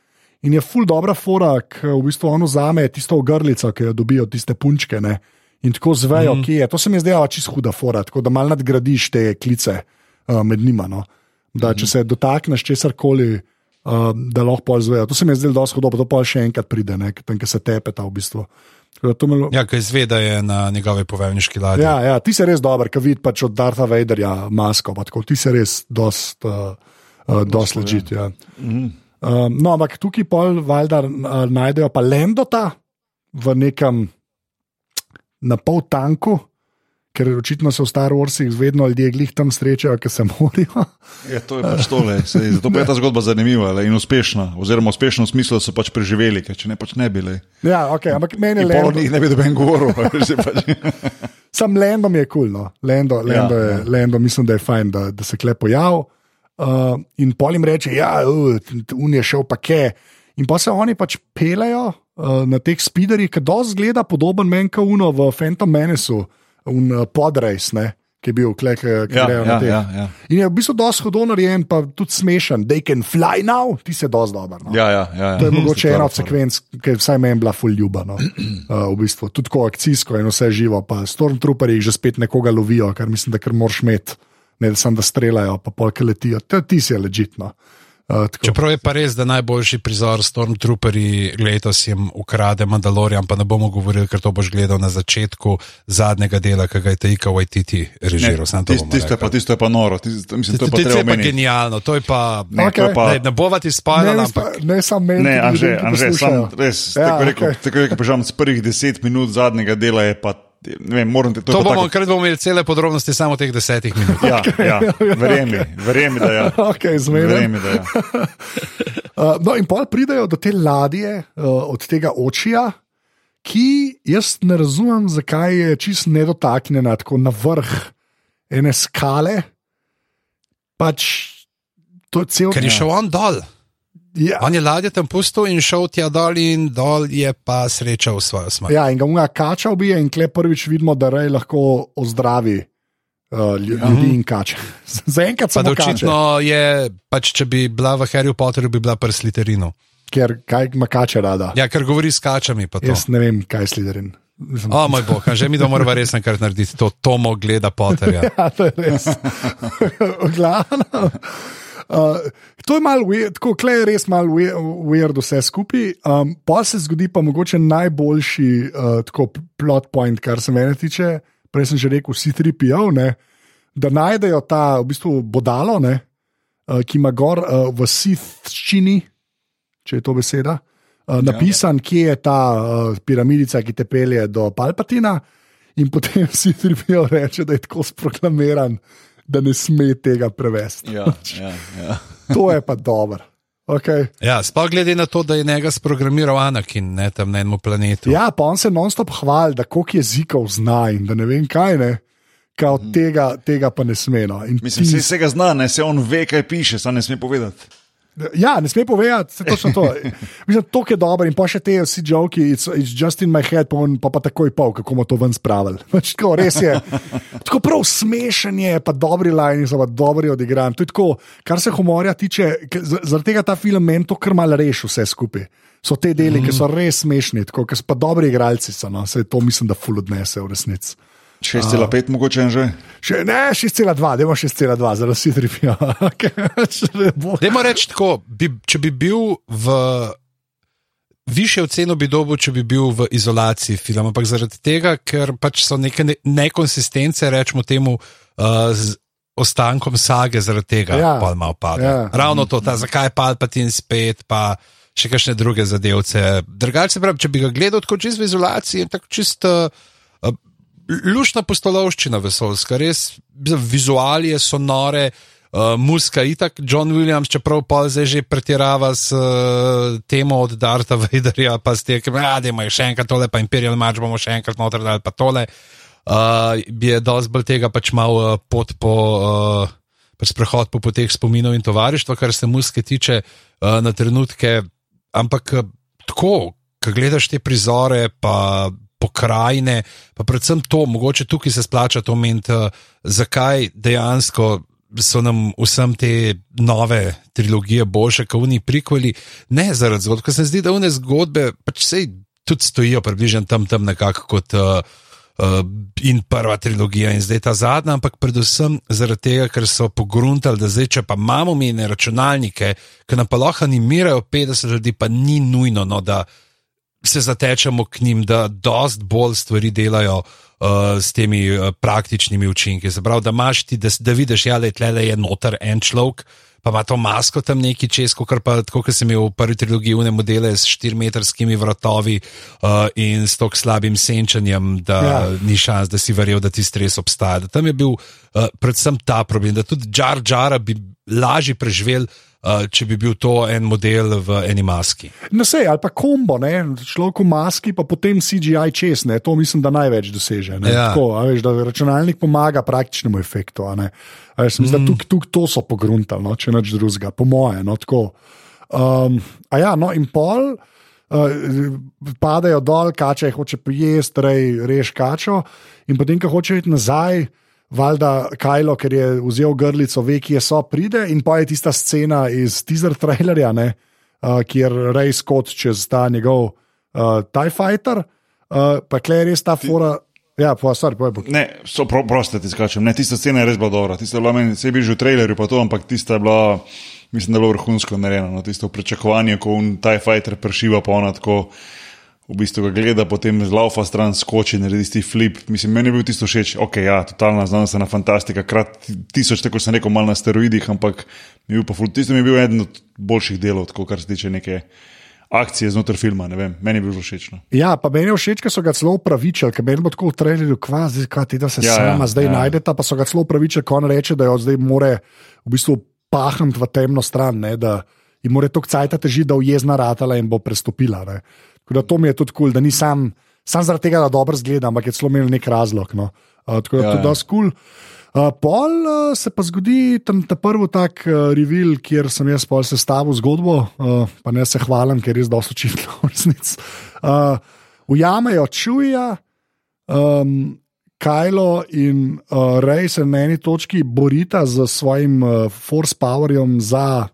In je ful dobra fora, ki v bistvu ono zame tisto ogrlico, ki jo dobijo tiste punčke. Ne? In tako zvejo, mm. kje je. To se mi je zdela čisto huda fora, tako da malo nadgradiš te klice uh, med njima. No? Da, če se dotakneš česar koli, uh, da lahko pol zvejo. To se mi je zdelo dosti hudo, pa to pa še enkrat pride, ne? tam, kjer se tepeta v bistvu. Me- Ja, ki izve, da je na njegovi poveljniški ladji. Ja, ja, ti si res dober, ki vidiš pač od Dartha Vaderja masko. Tako, ti si res dost, uh, uh, dost ležit. Ja. Um, no, ampak tukaj pol valjda uh, najdejo pa Lendota v nekem na pol tanku, ker očitno se v Star Warsih vedno ljudje glih tam srečajo, ki se morijo. <laughs> Ja, to je pač tole. sej, Zato pa je ta zgodba zanimiva le, in uspešna. Oziroma, uspešna v smislu, da so pač preživeli, ker če ne pač ne bile. Ja, okay, ampak meni je Lendo, njih ne bi doben govoril. a veš, je pač. <laughs> sam Lendo mi je kul. Cool, no. Lendo, Lendo, Ja, je, ja. ja. Lendo, mislim, da je fajn, da, da se kle pojavi. Uh, in pol jim reče, da uh, je šel pa ke. In pa se oni pač pelejo uh, na teh spiderjih, ki dosti zgleda podoben meni kot Uno v Phantom Menacu, un uh, podrace, ne, ki je bil klek, ki Ja, grejo na ja, teh. ja, ja. In je v bistvu dosti hodno narejen, pa tudi smešen. They can fly now, ti se dosti dober. No. Ja, ja, ja, ja. To je mogoče ena od sekvenc, ki je vsaj meni bila ful ljuba. No. <clears throat> Uh, v bistvu. Tudi tako akcijsko in vse živo, pa stormtrooperi že spet nekoga lovijo, kar mislim, da kar moraš imeti, ne da samo da streljajo, pa polk letijo. To, ti si ležitno. Uh, tako. Čeprav je pa res, da najboljši prizor Stormtrooperi letos jim ukrade Mandalorian, pa ne bomo govorili, ker to boš gledal na začetku zadnjega dela, ki ga je Taika Waititi režiral. samo to Tisto tisto je, pa- tisto je pa noro, tisto, mislim, to je pa To treba je pa genialno, to je pa. Ne, to je pa- Ne, ne bova ti ne, spalila, ne, ampak. ne samo meni, Ne, Anže, Anže, sam res, Ja, tako rekel, okej. tako rekel, požam, z prvih deset minut zadnjega dela je pa, ne vem, moram te to, To je bomo, tako- ker bomo imeli cele podrobnosti samo teh desetih minut. Ja, <laughs> ja, verjemi, verjemi, da ja. <laughs> Okay. Verjemi, da ja. <laughs> Uh, no, in pol pridejo do te ladje uh, od tega očija, ki jaz ne razumem, zakaj je čist nedotaknjena tako na vrh ene skale. Pač to je cel Ker je šel on dol. Ja, On je ladje tam pustil in šel tja dol, in dol je pa srečal svojo smrt. ja, in ga unga kača ubije, in kle prvič vidimo, da rej lahko ozdravi uh, lju- ljudi in kače. <laughs> Zaenkrat Pa da samo kače, očitno je, pač, če bi bila v Harry Potterju, bi bila pri Slytherinu. ker kaj ima kače rada. Ja, ker govori s kačami. pa. Jaz ne vem, kaj je sliderin. Mislim, O moj bog, že mi da moramo res enkrat narediti to, Tomo gleda Potterja. <laughs> Ja, to je res. <laughs> Glavno. Uh, to je malo, tako kle je res malo we- weird vse skupaj. Um, pa se zgodi pa mogoče najboljši uh, tako plot point, kar se mene tiče. Prej sem že rekel, vsi tri pijav, ne. da najdejo ta v bistvu bodalo, ne, uh, ki ima gor uh, v sithščini, če je to beseda, uh, napisan, ja. kje je ta uh, piramidica, ki te pelje do Palpatina, in potem si trivijo reče, da je tako sproklamiran, da ne sme tega prevesti. Ja, ja, ja. <laughs> to je pa dobro. Okay. Ja, Sploh glede na to, da je njega sprogramiral Anakin ne, tam na enem planetu. Ja, pa on se non-stop hvali, da koliko jezikov zna in da ne vem kaj ne. Kao tega, tega pa ne sme. No. In Mislim, ti- ti... se ga zna, ne se on ve, kaj piše, samo ne sme povedati. Ja, ne sme povedati, se točno to. <laughs> Mislim, to je dobro in pa še te vsi joki, it's, it's just in my head, pa, on, pa, pa takoj pol, kako bomo to ven spravili. <laughs> Pač tako, res je. Tako prav smešen je, pa dobri lajni so, pa dobri odigran. To je tako, kar se humorja tiče, zaradi tega ta film meni to kar mal reš vse skupaj. So te deli, mm. ki so res smešni, tako, ki so pa dobri igralci, so, no. se to mislim, da ful odnese v resnici. 6,5 mogoče že. Še, ne, 6,2, dajmo 6,2, zelo si tripijo. Dajmo reči tako, bi, če bi bil v. Više oceno bi dobil, če bi bil v izolaciji film, ampak zaradi tega, ker pač so neke ne- nekonsistence, rečemo temu, uh, z ostankom sage, zaradi tega Ja. pa malo pade. Ja. Ravno to, ta, zakaj je Palpatin spet, pa še kakšne druge zadevce. Drugače, pravi, če bi ga gledal tako čist v izolaciji, tako čist. Uh, uh, Lušna postolovščina vesoljska, res vizualije so nore, uh, muska itak, John Williams, čeprav pa zdaj že pretirava s uh, temo od Darta Vaderja, pa s tem, da ima še enkrat tole, pa Imperial March bomo še enkrat noter dali, pa tole. Uh, je dosti bolj tega pač malo uh, pot po. Uh, Pač prehod po poteh spominov in tovarištva, kar se muske tiče, na trenutke. Ampak tako, ko gledaš te prizore, pa pokrajine, pa predvsem to, mogoče tukaj se splača to omeniti, uh, zakaj dejansko so nam vsem te nove trilogije boljše, kot oni prikvali. Ne zaradi zgodb, ker se mi zdi, da une zgodbe pač sej tudi stojijo približno tam, tam nekako kot. Uh, Uh, in prva trilogija, in zdaj ta zadnja, ampak predvsem zaradi tega, ker so pogruntali, da zdaj, če pa imamo mene računalnike, ki nam pa lahko animirajo 50 ljudi, pa ni nujno, no, da se zatečemo k njim, da dost bolj stvari delajo uh, s temi uh, praktičnimi učinki. Se pravi, da imaš ti, da, da vidiš, ja, le tle je noter en človek. Pa ima to masko tam neki čez, kot pa tako, kot sem imel v prvi trilogiji, une modele s štirimetrskimi vratovi uh, in s tako slabim senčanjem, da ja. Ni šans, da si verjel, da ti stres obstaja. Da tam je bil uh, predvsem ta problem, da tudi Jar Jara bi lažje preživel, uh, če bi bil to en model v eni maski. No, sej, ali pa kombo, ne? človek v maski, pa potem CGI čez, ne? to mislim, da največ doseže. ne. Ja. Tako, a veš, da računalnik pomaga praktičnemu efektu. Veš, mm. Tukaj tuk, to so pogruntali, no? če neč drugega, po moje. No, tako. um, a ja, no in pol. Uh, padajo dol, kače hoče pojesti, rej, reš kačo, in potem, ko hoče iti nazaj, valjda Kajlo, ker je vzel grlico, ve, ki je so, pride in pa je tista scena iz teaser trailerja, ne, uh, kjer rej skot čez ta njegov uh, TIE Fighter, uh, pa kle je res ta fora. Ja, pa stvar, pa je. Ne, so pro, proste ti skačem. Ne, tista scena je res bila dobra. Tista je bila meni, se je bil že v trailerju, pa to, ampak tista je bila, mislim, da je bilo vrhunsko narejeno. No, tisto pričakovanje, ko un TIE fighter prešiva, pa ona tako v bistvu ga gleda, potem z laufa stran skoči, naredi tisti flip. Mislim, meni je bil tisto všeč. Ok, ja, totalna znanstvena fantastika, krat tisoč, tako sem rekel, mal na steroidih, ampak mi je bil pa ful. Tisto mi je bil eden od boljših delov, tako kar se tiče neke akcije znotraj filma. Ne vem, meni je bilo všeč. No. Ja, pa meni je všeč, ker so ga celo upravičili, ker meni bo tako v trailerju, kva, zdaj, kva, ti, da se Ja, ja, ja, sama zdaj ja. ja. najdeta, pa so ga celo upravičili, ko on reče, da jo zdaj more v bistvu pahniti v temno stran, ne, da jim mora to kcajta teži, da ujezna ratala in bo prestopila. Ne. Tako da to mi je tudi kul, cool, da ni sam, sam zaradi tega, da dobro zgleda, ampak je celo imel nek razlog. No. Uh, tako da Ja, ja, to ja. je dosti kul. Cool. Uh, pol uh, se pa zgodi tam ta prvi tak uh, reveal, kjer sem jaz pol sestavil zgodbo, uh, pa ne se hvalim, ker je res dosto očitno <laughs> v resnici. Uh, ujamejo čuja, um, Kajlo in uh, Rej se na eni točki borita z svojim uh, force powerjem za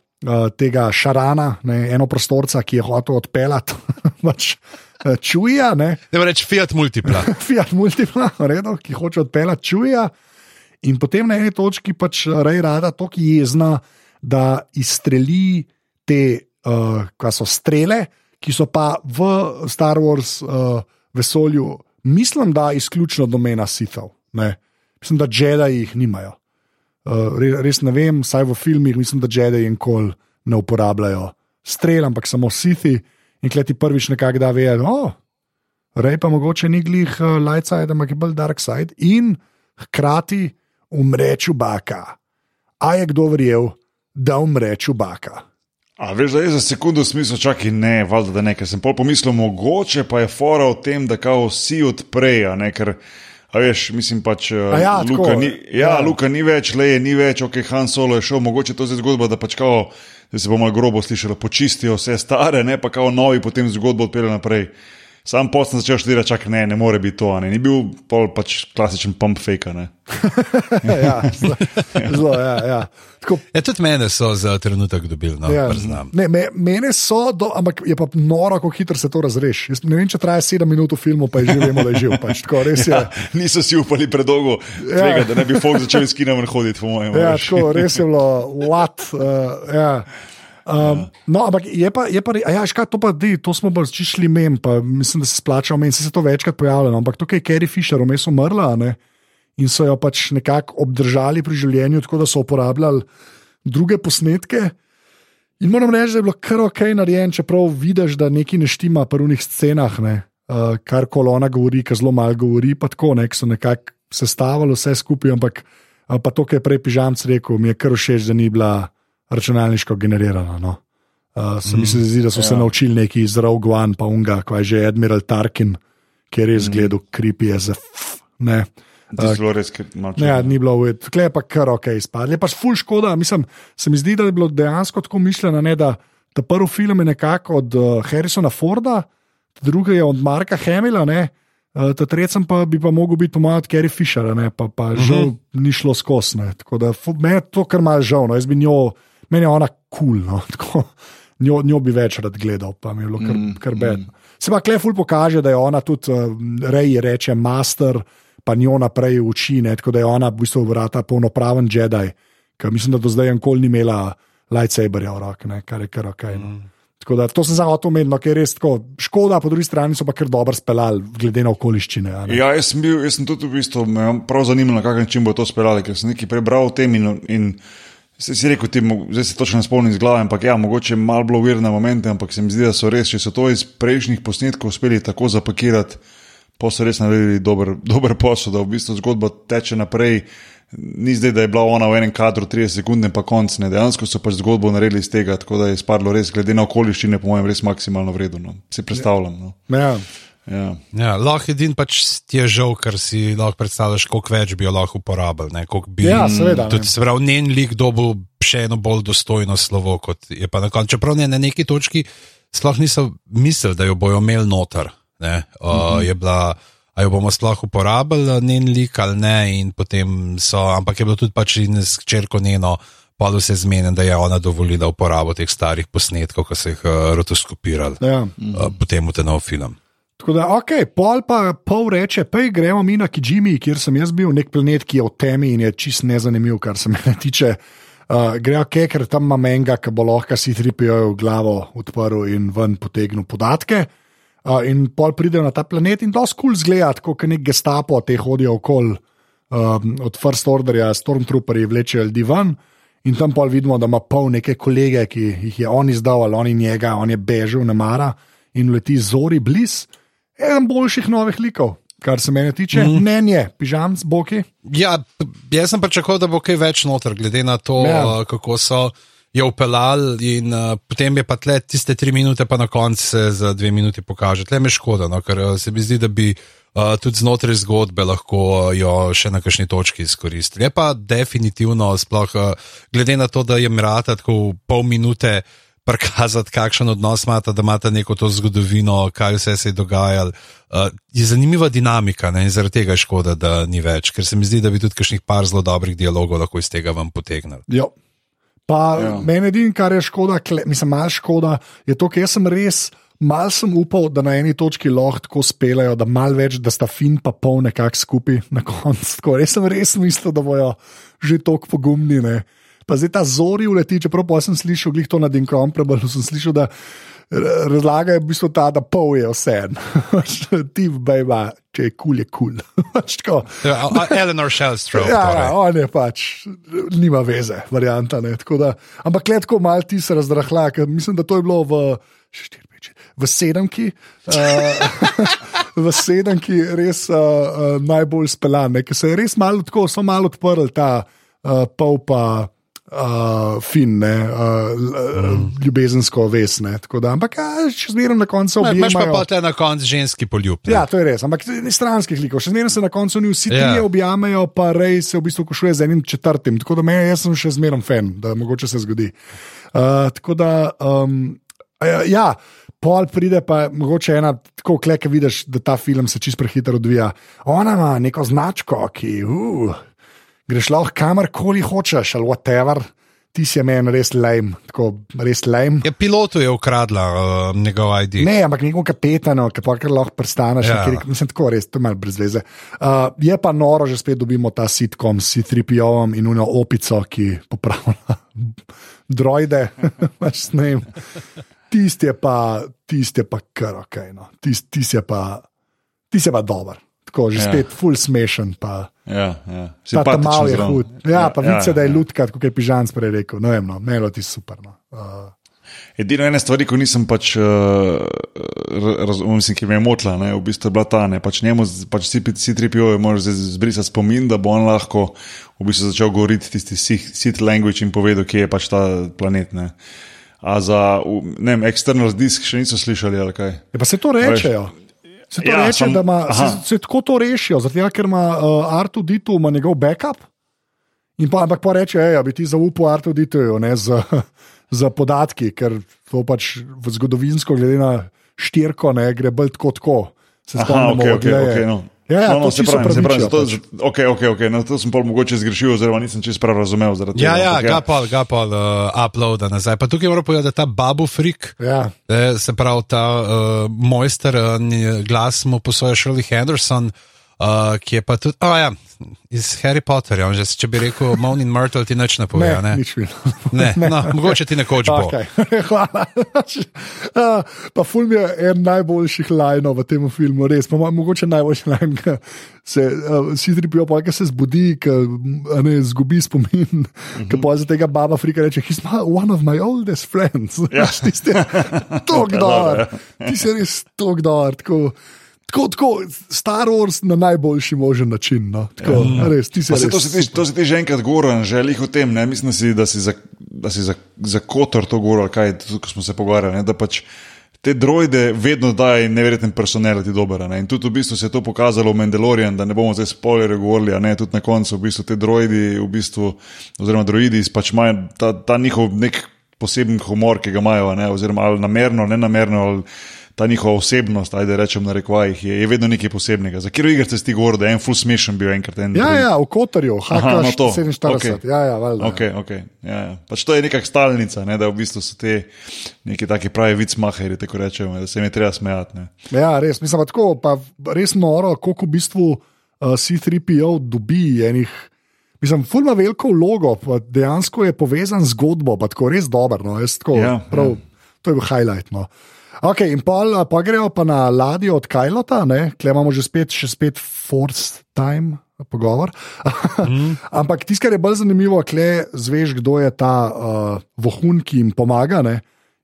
tega šarana, ne, eno prostorca, ki je hotel odpeljati <laughs> pač, uh, čuja. Ne. Ne reči Fiat Multipla. <laughs> Fiat Multipla, redo, ki hoče odpeljati čuja. In potem na eni točki pač rej rada tako jezna, da izstreli te, uh, kaj so strele, ki so pa v Star Wars uh, vesolju, mislim, da izključno domena sitov. Ne. Mislim, da Jedi jih nimajo. Uh, res, res ne vem, saj v filmih mislim, da Jedi in Kol ne uporabljajo strel, ampak samo Sithi. In kleti prvič nekako da ve, da oh, rej pa mogoče ni glih uh, light side, ampak je bolj dark side. In hkrati umre čubaka. A je kdo verjel, da umre čubaka? A veš, da je za sekundu smisel, čakaj, ne, valjda, da ne, ker sem pol pomislil, mogoče pa je fora v tem, da kao vsi odprejo, ker, a veš, mislim pač, A ja, Luka, tako, ni, ja, ja. Luka ni več, leje ni več, ok, Han Solo je šel, mogoče to je zgodba, da pač kao, da se bomo grobo slišali, počistijo vse stare, ne, pa kao novi potem zgodbo odpeljejo naprej. Sam post sem začel študirati, čak ne, ne more biti to, a ne, ni bil pol pač klasičen pump fake, ne. <laughs> ja, zelo, zelo, ja, ja. Tako, Ja, tudi mene so za trenutek dobili, no, Ja, priznam. ne, me, mene so, do, ampak je pa noro, kako hitro se to razreši. Jaz Ne vem, če traja sedem minut v filmu, pa je že vemo, da je živ. Pač, tako, res je. <laughs> Niso si upali predolgo, tvega, da ne bi folk začel kina ven hoditi, po mojem. Ja, tako, res je bilo, what. Uh, ja. Um, no, ampak je pa, je pa re- ja, škaj, to pa di, to smo bolj čišli mem, pa mislim, da se splača omeniti, se je to večkrat pojavljalo, ampak tukaj je Carrie Fisher vmes umrla a ne, in so jo pač nekako obdržali pri življenju, tako da so uporabljali druge posnetke. In moram reči, da je bilo kar ok narejen, čeprav vidiš, da nekaj ne štima pri unih scenah, ne, uh, kar kol ona govori, ki zelo malo govori, pa tako, ne, ki so nekako sestavili vse skupaj, ampak uh, pa to, kar je prej pižamc rekel, mi je kar všeč, da ni bila računalniško generirana. No. Uh, se mi se zdi, da so se ja. naučili neki iz Rogue One, pa unga, kaj je že Admiral Tarkin, ki je res gledal creepy as a f. Ne. Zelo res, Ne, ja, ni bilo tukaj je pa kar ok izpadlo. Je pač ful škoda, mislim, se mi zdi, da je bilo dejansko tako mišljeno, ne, da ta prvi film je nekako od uh, Harrisona Forda, drugi je od Marka Hamila, ne, uh, ta tretji pa bi pa mogel biti po mojem od Carrie Fishera, ne, pa, pa uh -huh. žal ni šlo skozi. ne. Tako da fu- meni je to kar mal žal, no, jaz bi njo, meni je ona kul. Cool, no, <laughs> tako, Njo, njo bi več rad gledal, pa mi je bilo kar, Mm, kar bedno. Se pa Kleful pokaže, da je ona tudi, uh, Rej reče, master, pa njo naprej uči, ne, tako da je ona v bistvu vrata polnopraven Jedi, ki mislim, da do zdaj nikoli ni imela lightsaberja v roki, ne, kar je kar ok. No. Mm. Tako da to sem za to omenil, no, ker je res tako škoda, po drugi strani so pa kar dobro speljali, glede na okoliščine. Ja, jaz sem, bil, jaz sem tudi v bistvu me je prav zanimalo, na kakšen način bo to speljali, ker sem nekaj prebral o tem in, in se si rekel, ti, zdaj se točno ne spomnim iz glave, ampak ja, mogoče malo bilo vir na momente, ampak se mi zdi, da so res, če so to iz prejšnjih posnetkov uspeli tako zapakirati, pa so res naredili dober, <laughs> dober posel, da v bistvu zgodba teče naprej. Ni zdaj, da je bila ona v enem kadru 30 sekund, pa konc. Ne. Dejansko so pač zgodbo naredili iz tega, tako da je spadlo res, glede na okoliščine, po mojem, res maksimalno vredno. No. Si predstavljam. No. Ja. Ja. Ja, lahko edin pač ti je žal, ker si lahko predstavljaš, koliko več bi jo lahko koliko Bi, Ja, seveda. Tudi, se pravi, njen lik dobil še eno bolj dostojno slovo, kot je pa na koncu. Čeprav ne, na neki točki sploh niso mislili, da jo bojo imeli noter. Ne, uh, mm -hmm. Je bila. A jo bomo sploh uporabili, njen lik ali ne, in potem so, ampak je bilo tudi pač in s črko njeno, pa vse zmeden, da je ona dovolila uporabo teh starih posnetkov, ki so jih uh, rotoskopirali, Ja. uh, potem v ta nov film. Tako da, ok, pol pa pol reče, pej gremo mi na Kijimi, kjer sem jaz bil, nek planet, ki je v temi in je čist nezanimiv, kar se <laughs> mene tiče. Uh, Grejo ok, ker tam ima menga, ki bo lahko si tripijo v glavo odprl in ven potegnil podatke. Uh, in pol pridejo na ta planet in dosti kul cool zgleda, kot nek gestapo, te hodijo okoli um, od First Orderja, Stormtrooperji vlečejo ljudi ven. In tam pol vidimo, da ima pol neke kolege, ki jih je on izdal, ali oni njega, on je bežal, ne mara in leti zori bliz. Eden boljših novih likov, kar se mene tiče, mm. mnenje, pižam z boki. Ja, jaz sem pričakoval, da bo kaj več noter, glede na to, Ja. ja. kako so jo upeljali, in uh, potem je pa tle tiste tri minute, pa na koncu se za dve minuti pokaže. Tle me škoda, no, ker uh, se mi zdi, da bi uh, tudi znotraj zgodbe lahko uh, jo še na kakšni točki izkoristili. Je pa definitivno, sploh uh, glede na to, da je Mirata tako pol minute. Prikazati, kakšen odnos imata, da imata neko to zgodovino, kaj vse se je dogajalo. Uh, je zanimiva dinamika ne? in zaradi tega je škoda, da ni več, ker se mi zdi, da bi tudi kakšnih par zelo dobrih dialogov lahko iz tega vam potegnili. Jo. Pa Ja. ja. meni edino, kar je škoda, kle, mislim, malo škoda, je to, ker sem res. Mal sem upal, da na eni točki lahko tako spelajo, da mal več, da sta fin pa pol nekako skupaj na koncu. Res sem res mislil, da bojo že tako pogumni. Ne? Pa zdaj ta zori uleti, čeprav sem slišal, glih to na Dincomparable, sem slišal, da razlaga je v bistvu ta, da pol je vse. <laughs> Ti bejba, če je kul, je kul. <laughs> Tako. Ja, Eleanor Shellstrop. Ja, torej. on je pač, nima veze, varianta. Ne, tako da, ampak letko mal ti se razdrahla, ker mislim, da to je bilo v, štiri, pet, šest, v sedemki. Uh, <laughs> v sedemki res uh, uh, najbolj speljan, ker se je res malo tako, so malo odprl ta uh, pol pa. Uh, fin, ne, uh, mm. ljubezensko vez. Ne, da, ampak ja, še zmeraj na koncu Ma- Imaš pa objemajo. pa te na koncu ženski poljub. ne. Ja, to je res, ampak ni stranskih likov. Še zmeraj se na koncu ni vsi Ja. trije objamejo, pa rej se v bistvu košuje z enim četrtim. Tako da me, jaz sem še zmeraj fan, da mogoče se zgodi. Uh, tako da, um, ja, ja, pol pride pa mogoče ena, tako kleke vidiš, da ta film se čist prehitro odvija. Ona ima neko značko, ki. Uh, greš lahko kamorkoli hočeš, ali whatever. Ti si meni res lame, tako res lame. Ja, pilotu je ukradla uh, njegov ID. Ne, ampak neko kapetano, ki pa kar lahko prestaneš. Ja. Ja. Mislim, tako res, to je malo brez veze. Uh, je pa noro, že spet dobimo ta sitkom s C3PO-om in uno opico, ki popravlja <laughs> droide. Pač ne vem. Tisti je pa, tisti je pa kar ok, no. tisti tis je pa, tis je pa dober. Tako, že Ja. ja. spet full smešen. Pa, Ja, ja. ta ta mal je hud. Ja, pa vidiš, da je ja. lutka, kot je Pižan prej rekel. Ne vem, no, je ti super. No. Uh, Edino ena stvar, ko nisem pač, uh, razumel, ki me je motila, ne, v bistvu je bila ta, ne, pač njemu, pač C3PO je moral zbrisati spomin, da bo on lahko v bistvu začel govoriti tisti sit- language in povedal, kje je pač ta planet. Ne. A za, ne vem, external disk še niso slišali ali kaj. Ja, pa se to rečejo. Se to Ja, reče, sam- da ima, se, se tako to rešijo, zato ja, ker ima uh, Artu Ditu ima njegov backup. In pa, ampak pa reče, da bi ti zaupal Artu Dituju ne, z, <laughs> z podatki, ker to pač v zgodovinsko, glede na štirko, ne, gre bolj tako. tako. Se spomnimo, ok, ok, odleje. ok. No. Ja, ja, no, no, se pravi, se pravi, pravičijo zato, pač. zato, ok, ok, ok, no, to sem pol mogoče zgrešil, oziroma nisem čisto prav razumel. Ja, tega, ja, ampak ga pol, ga pol uh, uploada nazaj. Pa tukaj moram povedati, da ta babu frik. Ja. Eh, Se pravi, ta uh, mojster, uh, glas mu posoja Shirley Henderson, uh, ki je pa tudi, oh, ja, iz Harry Potterja. on Že, če bi rekel Moan in Myrtle, ti nič ne pove. Ne, Ne, nič mi. ne. No, mogoče ti nekoč bo. Okay. <laughs> Hvala. Uh, pa film je en najboljših lajnov v tem filmu, res. Pa, mo- mogoče najboljši lajn, ki se uh, vsi tripijo, pa ki se zbudi, ki a ne zgubi spomin. Mm -hmm. Ki pa za tega baba Frika reče: He's my, one of my oldest friends. Ja. <laughs> Ti si <laughs> tok dor, ti si res tok dor. Tako, tako, tako Star Wars na najboljši možen način. No. Tako, ja. res, ti si Pa se, res to, si ti, to si ti že enkrat govoril, želih o tem. Ne? Mislim, da si, da si za, da si za, za kotor to govoril, kaj tudi, ko smo se pogovarjali. Ne? Da pač te droide vedno dajo neverjeten personel, ti dober. a Ne? In tudi v bistvu se je to pokazalo v Mandalorian, da ne bomo zdaj spoilerje govorili, a ne tudi na koncu, v bistvu te droidi, v bistvu, oziroma droidi, pač imajo ta, ta njihov nek poseben humor, ki ga imajo, a ne? oziroma ali namerno, ne namerno. Ali, Ta njihova osebnost, ajde rečem na rekvajih, je, je vedno nekaj posebnega. Za katero igro ste ti govorili, da je en full smešen bil enkrat en. Ja, ja, v Kotarju, no to. HK47. Okej. Okay. Ja, ja, valjda. Okay, okay. Ja, ja. Pač to je neka stalnica, ne, da v bistvu so te neki taki pravi vicmaheri, tako rečemo, da se jim je treba smejati. ne. Ja, res, mislim, pa tako, pa res noro, koliko v bistvu uh, C3PO dobi enih. Mislim, fulma veliko vlogo, dejansko je povezan z zgodbo, pa tako res dobro. No, tako, Ja, prav, to je bil highlight. No. Okay, in pol, pa grejo pa na ladjo od Kajlota, kle imamo že spet, še spet force time. Pogovor. Mm. <laughs> Ampak tisto, kar je bolj zanimivo, je, zveš, kdo je ta uh, vohun, ki jim pomaga. Ne?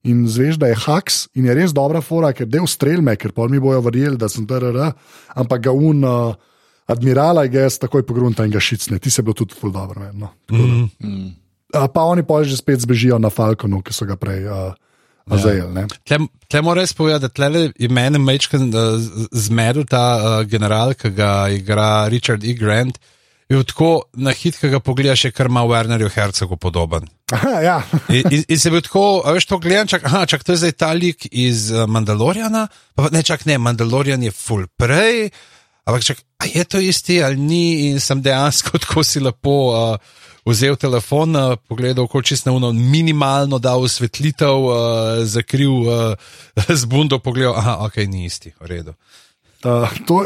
In zveš, da je haks in je res dobra fora, ker del strelme, ker pa mi bojo verjeli, da sem TRR, ampak ga un uh, admirala je jaz takoj pogrunta in ga šicne. Ti se bil tudi ful dobro. No. Mm. Uh, pa oni pa že spet zbežijo na Falconu, ki so ga prej uh, ja. zajeli. Tle, tle moram res povedati, da tle je meni mečken uh, zmedel ta uh, general, ki ga igra Richard E. Grant. Je tako na hit, ki ga pogledaš, je kar ima Wernerju Hercegu podoben. <laughs> Aha, ja. In, in, in se bil tako, veš, to gledam, čak, aha, čak, to je zdaj ta lik iz uh, Mandaloriana, pa ne, čak ne, Mandalorian je full prej, ampak čak, a je to isti ali ni, in sem dejansko <laughs> tako si lepo uh, vzel telefon, uh, pogledal, koliko čist na uno, minimalno dal osvetlitev, uh, zakril uh, <laughs> z bundo, pogledal, aha, ok, ni isti, v redu. Uh, to,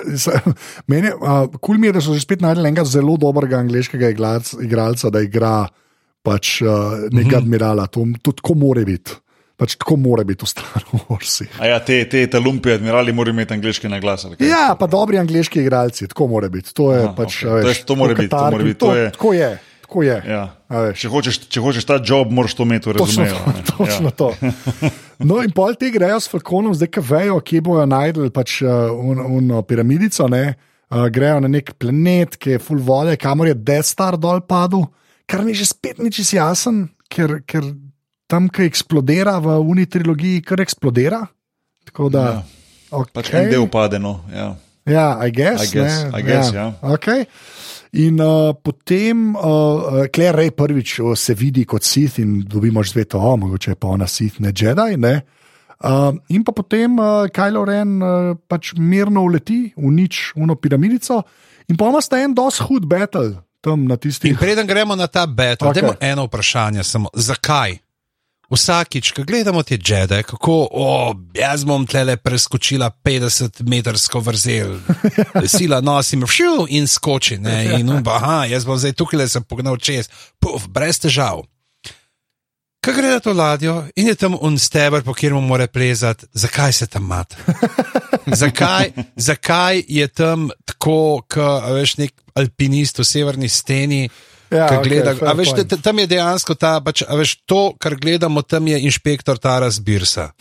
meni, uh, kul mi je, da so že spet najdel enega zelo dobrega angliškega igralca, igralca da igra pač uh, nekega admirala, to, to tako more biti. Pač tako mora biti v Star Warsih. A ja, te, te, te lumpi admirali morajo imeti angliški naglas. Ja, pa dobri angliški igralci, tako mora biti. To je Aha, pač. okej. a To veš, je- to mora biti, to mora biti, to to je- Tako je. Tako je. Ja. Če, hočeš, če hočeš ta job, moraš to imeti v Točno to. Točno Ja. to. <laughs> No, in pol ti grejo s Falconom, zdaj ki vejo, kje bojo najdel pač, uh, un, un, piramidico. Ne? Uh, grejo na nek planet, ki je full vode, kamor je Death Star dol padel, kar mi že spet ni čest jasen, ker, ker tam, ki eksplodira v uni trilogiji, kar eksplodira. Tako da, Ja. okay. Pač en del pade. No. Ja. Ja, I guess. I guess, ne, I guess, ja. Okay. In uh, potem, uh, Claire Ray prvič uh, se vidi kot Sith in dobimo že zveto, oh, mogoče je pa ona Sith, ne Jedi. Ne? Uh, in pa potem uh, Kylo Ren uh, pač mirno uleti v nič, uno piramidico, in pa ima sta en dos hud battle tam na In tistih. preden gremo na ta battle, okay. eno vprašanje samo, zakaj? Vsakič, ko gledamo te džede, kako oh, jaz bom tle preskočila 50-metrsko vrzel, <laughs> sila nosim, všiu in skoči. Ne, in umba, aha, jaz bom zdaj tukaj le se pognal čez, puf, brez težav. Kaj gre na to ladjo in je tam un steber, po katerem mora plezati, zakaj se tam mata? <laughs> Zakaj, zakaj je tam tako, kot veš, nek alpinist v severni steni? Ja, okej, gleda, a veš, t- tam je dejansko ta, pač, a veš, to, kar gledamo, tam je inšpektor Taras Birsa. <laughs>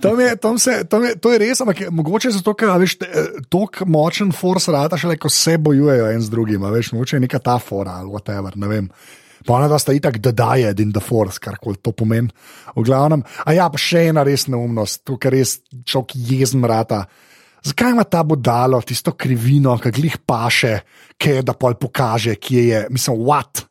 Tam je, tam se, tam je, to je res, ampak je- mogoče zato, ker a veš, tako močen force rata, šele ko se bojujejo en z drugim, a veš, mogoče je neka ta fora ali whatever, ne vem. Pa ona da sta itak the diet in the force, kar koli to pomeni. V glavnem, a ja, pa še ena res neumnost, to, kar res človek jezen rata. Zakaj ima ta budalo tisto krivino, ki glih paše, ki je da pol pokaže, kje je, mislim, what?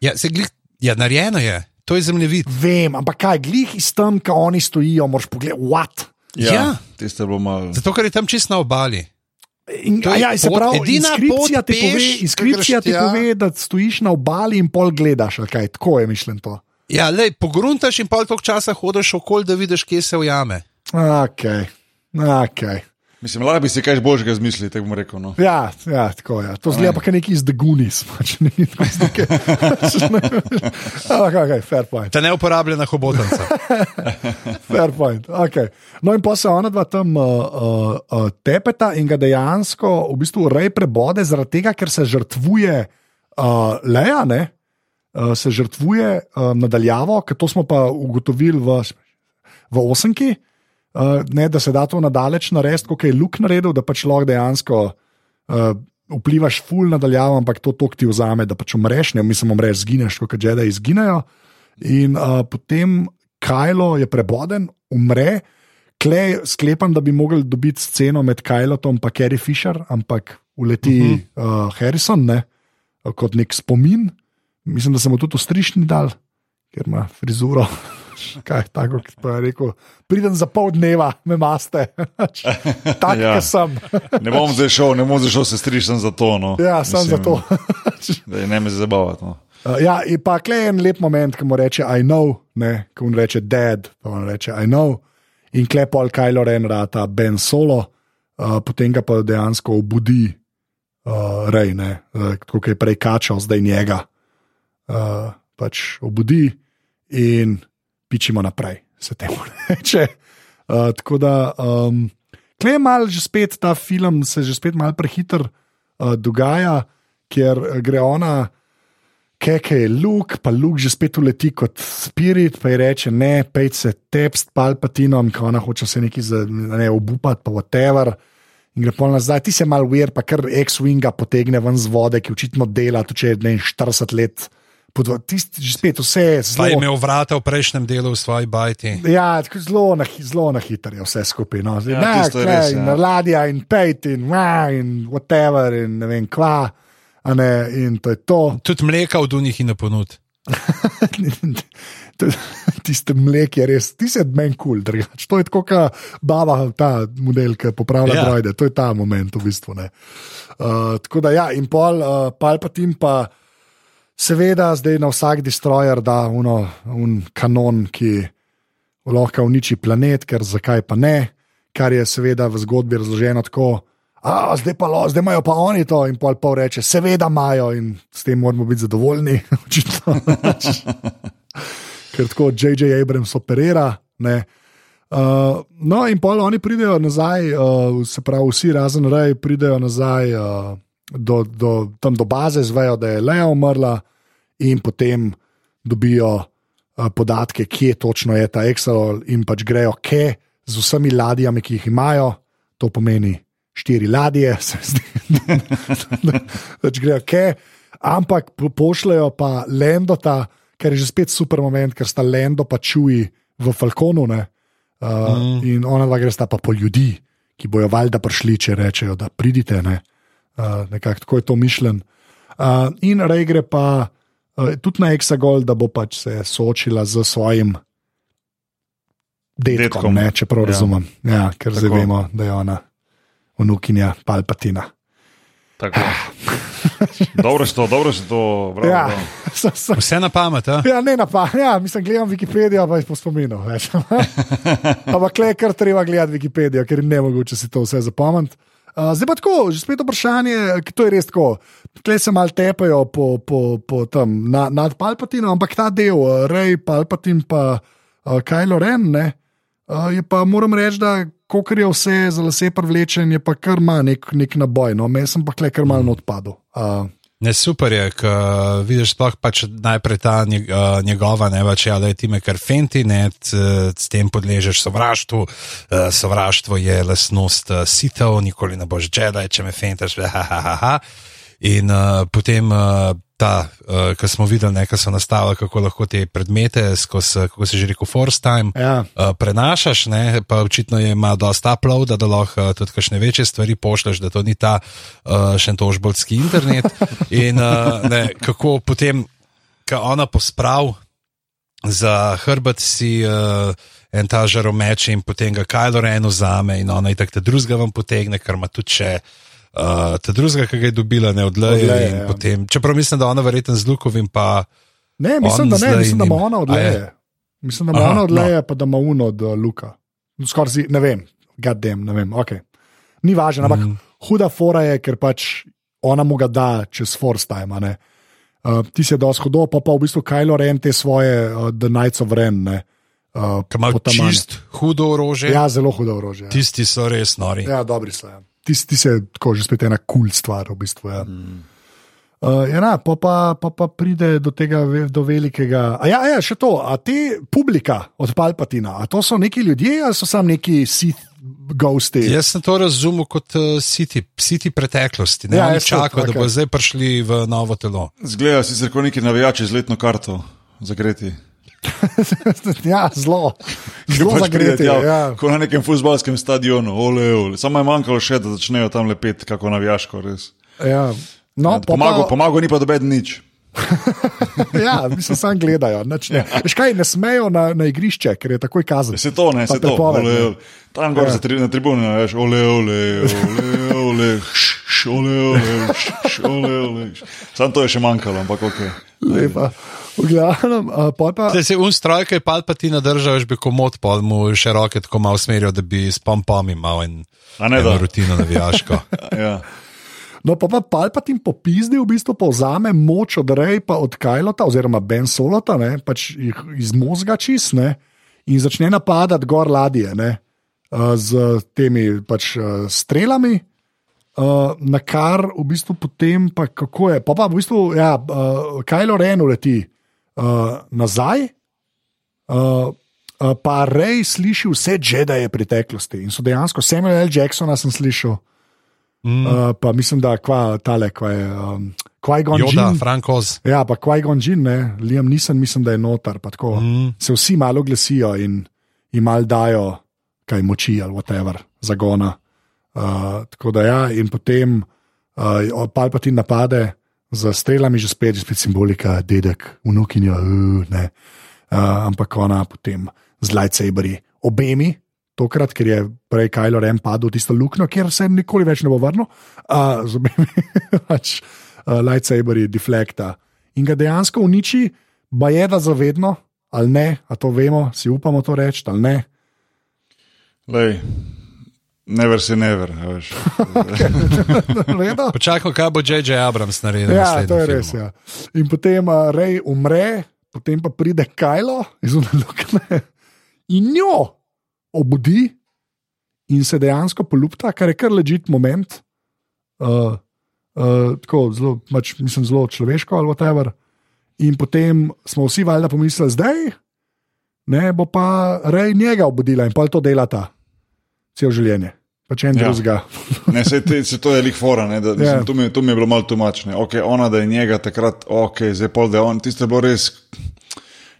Ja, se glih, ja, narejeno je, to je zemljevid. Vem, ampak kaj, glih iz tam, ki oni stojijo, moraš pogledati, what? Ja, Ja. tiste bilo malo. Zato, ker je tam čist na obali. In, To ja, se pot- pravi, edina inskripcija ti pove, inskripcija ti pove, da stojiš na obali in pol gledaš. Kaj, tako je mišljen to. Ja, lej, pogruntaš in pol toliko časa hodiš okoli, da vidiš, kje se ujame. Okay. Okay. Mislim, lahko bi si kaj božjega zmislili, tako bom rekel. No. Ja, ja, tako je. To zgleda pa kot neki iz The Goonies. <laughs> Pač, ne, iz neke- <laughs> Ampak, okay, fair point. Ta neuporabljena hobotnica. <laughs> Fair point. Okay. No, in pa se ona dva tam uh, uh, uh, tepeta in ga dejansko v bistvu rej prebode, zaradi tega, ker se žrtvuje uh, Leja, ne? Uh, se žrtvuje uh, nadaljavo, ker to smo pa ugotovili v, v osemki, uh, ne, da se da to nadaleč narediti, kot je Luke naredil, da pač lahko dejansko uh, vplivaš ful nadaljavo, ampak to tok ti vzame, da pač umreš, ne mislim, umreš, zgineš, kot že da izginejo. In uh, potem Kajlo je preboden, umre. Klej, sklepam, da bi mogli dobiti sceno med Kajlotom in Kerry Fisher, ampak uleti uh -huh. uh, Harrison ne, kot nek spomin. Mislim, da sem mu tudi ostrišni dal, ker ima frizuro. <laughs> Kaj, tako kot pa je rekel, pridem za pol dneva, me maste, <laughs> tako Ja. ja. sem. <laughs> Ne bom zdaj šel, ne bom zdaj šel, se strišem za to. No. Ja, sem za to. <laughs> Da ne me zabavati. No. Uh, ja, in pa klej en lep moment, ki mu reče I know, ne, ko mu reče dead, pa mu reče I know. In klepol Kylo Ren rata Ben Solo, uh, potem ga pa dejansko obudi uh, Rej, ne, uh, kot je prej kačal, zdaj njega. Uh, pač obudi in pičimo naprej, se temu <laughs> reče. Uh, tako da, um, klej je mal že spet ta film, se že spet mal prehiter uh, dogaja, ker eh, gre ona. Keke je Luke, pa Luke že spet uleti kot spirit, pa ji reče: ne, pej se tepst palpatinom, ko ona hoče se neki za, ne, obupati, pa whatever. In gre pol nazaj, ti se mal uver, pa kar X-Winga potegne ven z vode, ki očitno dela, tu če je ne, 40 let. Pod, tisti, že spet vse je Pa je zelo. imel vrata v prejšnjem delu v svoji bajti. Ja, zelo na, zelo na hitro je vse skupaj. No. Zdaj, Ja, ja, ne, res, in ja. ladja in pejt in, ma, in whatever in ne vem kva. Ne, in to je to. Tudi mleka v Dunih in na ponud. <laughs> To- Tiste mleke je res, ti si meni kul, cool, drugač. To je tako, kot baba, ta model, ki popravlja Ja. yeah. droide, to je ta moment v bistvu. ne. Uh, tako da ja, in pol, uh, Palpatin pa seveda zdaj na vsak destroyer da uno, un kanon, ki lahko uniči planet, ker zakaj pa ne, kar je seveda v zgodbi razloženo tako. A, zdaj, pa, lo- zdaj imajo pa oni to, in pol pol reče, seveda imajo, in s tem moramo biti zadovoljni. <laughs> očitno. Ker tako J.J. Abrams operira. Ne. Uh, no, in pol oni pridejo nazaj, uh, se pravi, vsi razen Rej pridejo nazaj uh, do, do, tam do baze, zvejo, da je Lea umrla, in potem dobijo uh, podatke, kje točno je ta Excel, in pač grejo, kje z vsemi ladjami, ki jih imajo, to pomeni štiri ladje, <laughs> se zdi, da pač grejo, kje, ampak po- pošljejo pa Lendota, ker je že spet super moment, ker sta Lendo pa čuji v Falconu. Ne? Uh, mm. In ona dva gre sta pa po ljudi, ki bojo valjda prišli, če rečejo, da pridite. Ne? Uh, Nekako tako je to mišljen. Uh, in Rej gre pa uh, tudi na Exagol, da bo pač se soočila z svojim detkom, Detkom. ne, če prav Ja. razumem. Ja, ker zdaj Tako. vemo, da je ona vnukinja Palpatina. Tako. <laughs> dobro si to, dobro si to. Bravo, Ja, <laughs> so, so, Vse na pamet, a? ja, ne napad, ja, mislim, gledam Wikipedijo, pa jih po spominu. več. <laughs> Ampak le, kar treba gledati Wikipedijo, ker je ne mogoče si to vse zapomniti. Uh, zdaj pa tako, že spet vprašanje, ki to je res tako. Tukaj se malo tepajo po, po, po tam na, nad Palpatinom, ampak ta del, uh, Rej, Palpatin pa uh, Kajlo Ren, ne, uh, je pa moram reči, da ko je vse za lase privlečen, je pa kar ima nek, nek naboj. No, Meni sem pa kle kar malo odpadel. Uh, Ne, super je, ko vidiš sploh pač najprej ta uh, njegova, ne več, ja, da je time kar fenti, ne, s tem podležeš sovraštvu. Uh, sovraštvo je lasnost sitev, nikoli ne boš Jedi, če me fentaš, ha, ha, ha, ha. In uh, potem uh, ta, uh, ki smo videli, ne, so nastavili, kako lahko te predmete, skozi, kako se že rekel, force time, ja. uh, prenašaš, ne, pa očitno je ima dosta uploada, da lahko uh, tudi kakšne večje stvari pošleš, da to ni ta uh, šentožbolski internet. <laughs> In uh, ne, kako potem, ko ona posprav za hrbet si. Uh, En ta žaromeč in potem ga Kajlo Ren vzame, in ona je tako drugega vam potegne, ker ima tudi še uh, te drugega, ki ga je dobila, ne odleje. Odleje, ja. potem, čeprav mislim, da ona verjetno z Lukovim pa. Ne, mislim, da ne, mislim, da ima ona odleje. je? Mislim, da ima Aha, ona no. odleje, pa da ima uno od uh, Luka. Skoraj si, ne vem, gadem, ne vem, ok. Ni važno, ampak Mm. huda fora je, ker pač ona mu ga da čez force time. Uh, ti si dosti hudo, pa pa v bistvu Kajlo Ren te svoje uh, The Knights of Ren. Ne, uh, potamane. čist hudo orožje. Ja, zelo hudo orožje. Ja. Tisti so res nori. Ja, dobri so. Ja. Ti, ti se tako že spet ena kul cool stvar, v bistvu. Ja. Mm. Uh, ja, pa, pa, pa, pa pride do tega do velikega. A ja, a ja, še to, a te publika od Palpatina, a to so neki ljudje ali so samo neki Sith ghosti? Jaz sem to razumel kot uh, siti, siti preteklosti. Ne, Ja, čakajo, da okej. bo zdaj prišli v novo telo. Zgleda sicer kot neki navijači z letno karto zagreti. <laughs> ja, zelo. Zelo zagreti. tja, Ja. Kot na nekem futbalskem stadionu, ole, ole. Samo je manjkalo še, da začnejo tam lepeti, kako navijaško res. Ja. No, Ja, Pomagal, pa, pomagal ni pa doben nič. <laughs> ja, mislim, samo gledajo. Nič ne. Veš kaj, ne smejo na, na igrišče, ker je takoj kazen. Se to, ne, Pa se to. Ole, ne. ole. Tam gor Ja. ja. tri, na tribuni, ne, veš, ole, ole, ole, ole, š, ole, ole, š, ole, ole. Sam to je še manjkalo, ampak ok. <laughs> Lepa. V glavnem, pol pa. Zdaj se un stroj, ki je palpatina držal, veš bi komod, pa mu še roke tako malo usmeril, da bi s pompom imel in A ne da. rutino navijaško. <laughs> Ja. No, pa pa Palpatin popizdi, v bistvu povzame moč od Rej, pa od Kajlota, oziroma Ben Solota, ne, pač jih iz možga čistne in začne napadati gor ladje ne, uh, z temi pač, uh, strelami. Uh, na kar v bistvu potem, pa kako je, pa, pa v bistvu, ja, uh, Kajlo Ren uleti uh, nazaj, uh, uh, pa Rej sliši vse Jedi preteklosti in so dejansko Samuel L. Jacksona sem slišal. Mm. Uh, pa mislim, da kva, tale, kva je um, Kajgon Joda, Jin. Frankoz. Ja, pa Kajgon Jin, ne, Liam nisem, mislim, da je notar. tako. Mm. Se vsi malo glasijo in jim mal dajo kaj moči ali whatever, zagona. Uh, tako da ja, in potem uh, Palpatin napade z strelami, že spet, že spet simbolika, dedek, vnukinja, uh, ne. Uh, ampak ona potem z lightsaberi, obemi, tokrat, ker je prej Kajlo Ren padel v tisto luknjo, kjer se nikoli več ne bo vrnil, uh, z obemi pač uh, lightsaberi deflekta in ga dejansko uniči, ba je da zavedno, ali ne, a to vemo, si upamo to reči, ali ne. Lej, Never say never. Veš. <laughs> Počakaj, kaj bo J.J. Abrams naredil. Ja, to je filmu. res. Ja. In potem uh, Rej umre, potem pa pride Kajlo iz Unalukne in njo obudi in se dejansko poljubta, kar je kar ležit moment. Uh, uh, tako zelo, pač, mislim, zelo človeško ali whatever. In potem smo vsi valjda pomislili, zdaj ne bo pa Rej njega obudila in pa to delata cel življenje. Pač en Ja. drugega. <laughs> Ne, se, te, se to je lik fora, ne, da, mislim, Ja. to, mi, to mi je bilo malo tumačne. Okay, ona, da je njega takrat, ok, zdaj pol, da je on, tisto je bilo res.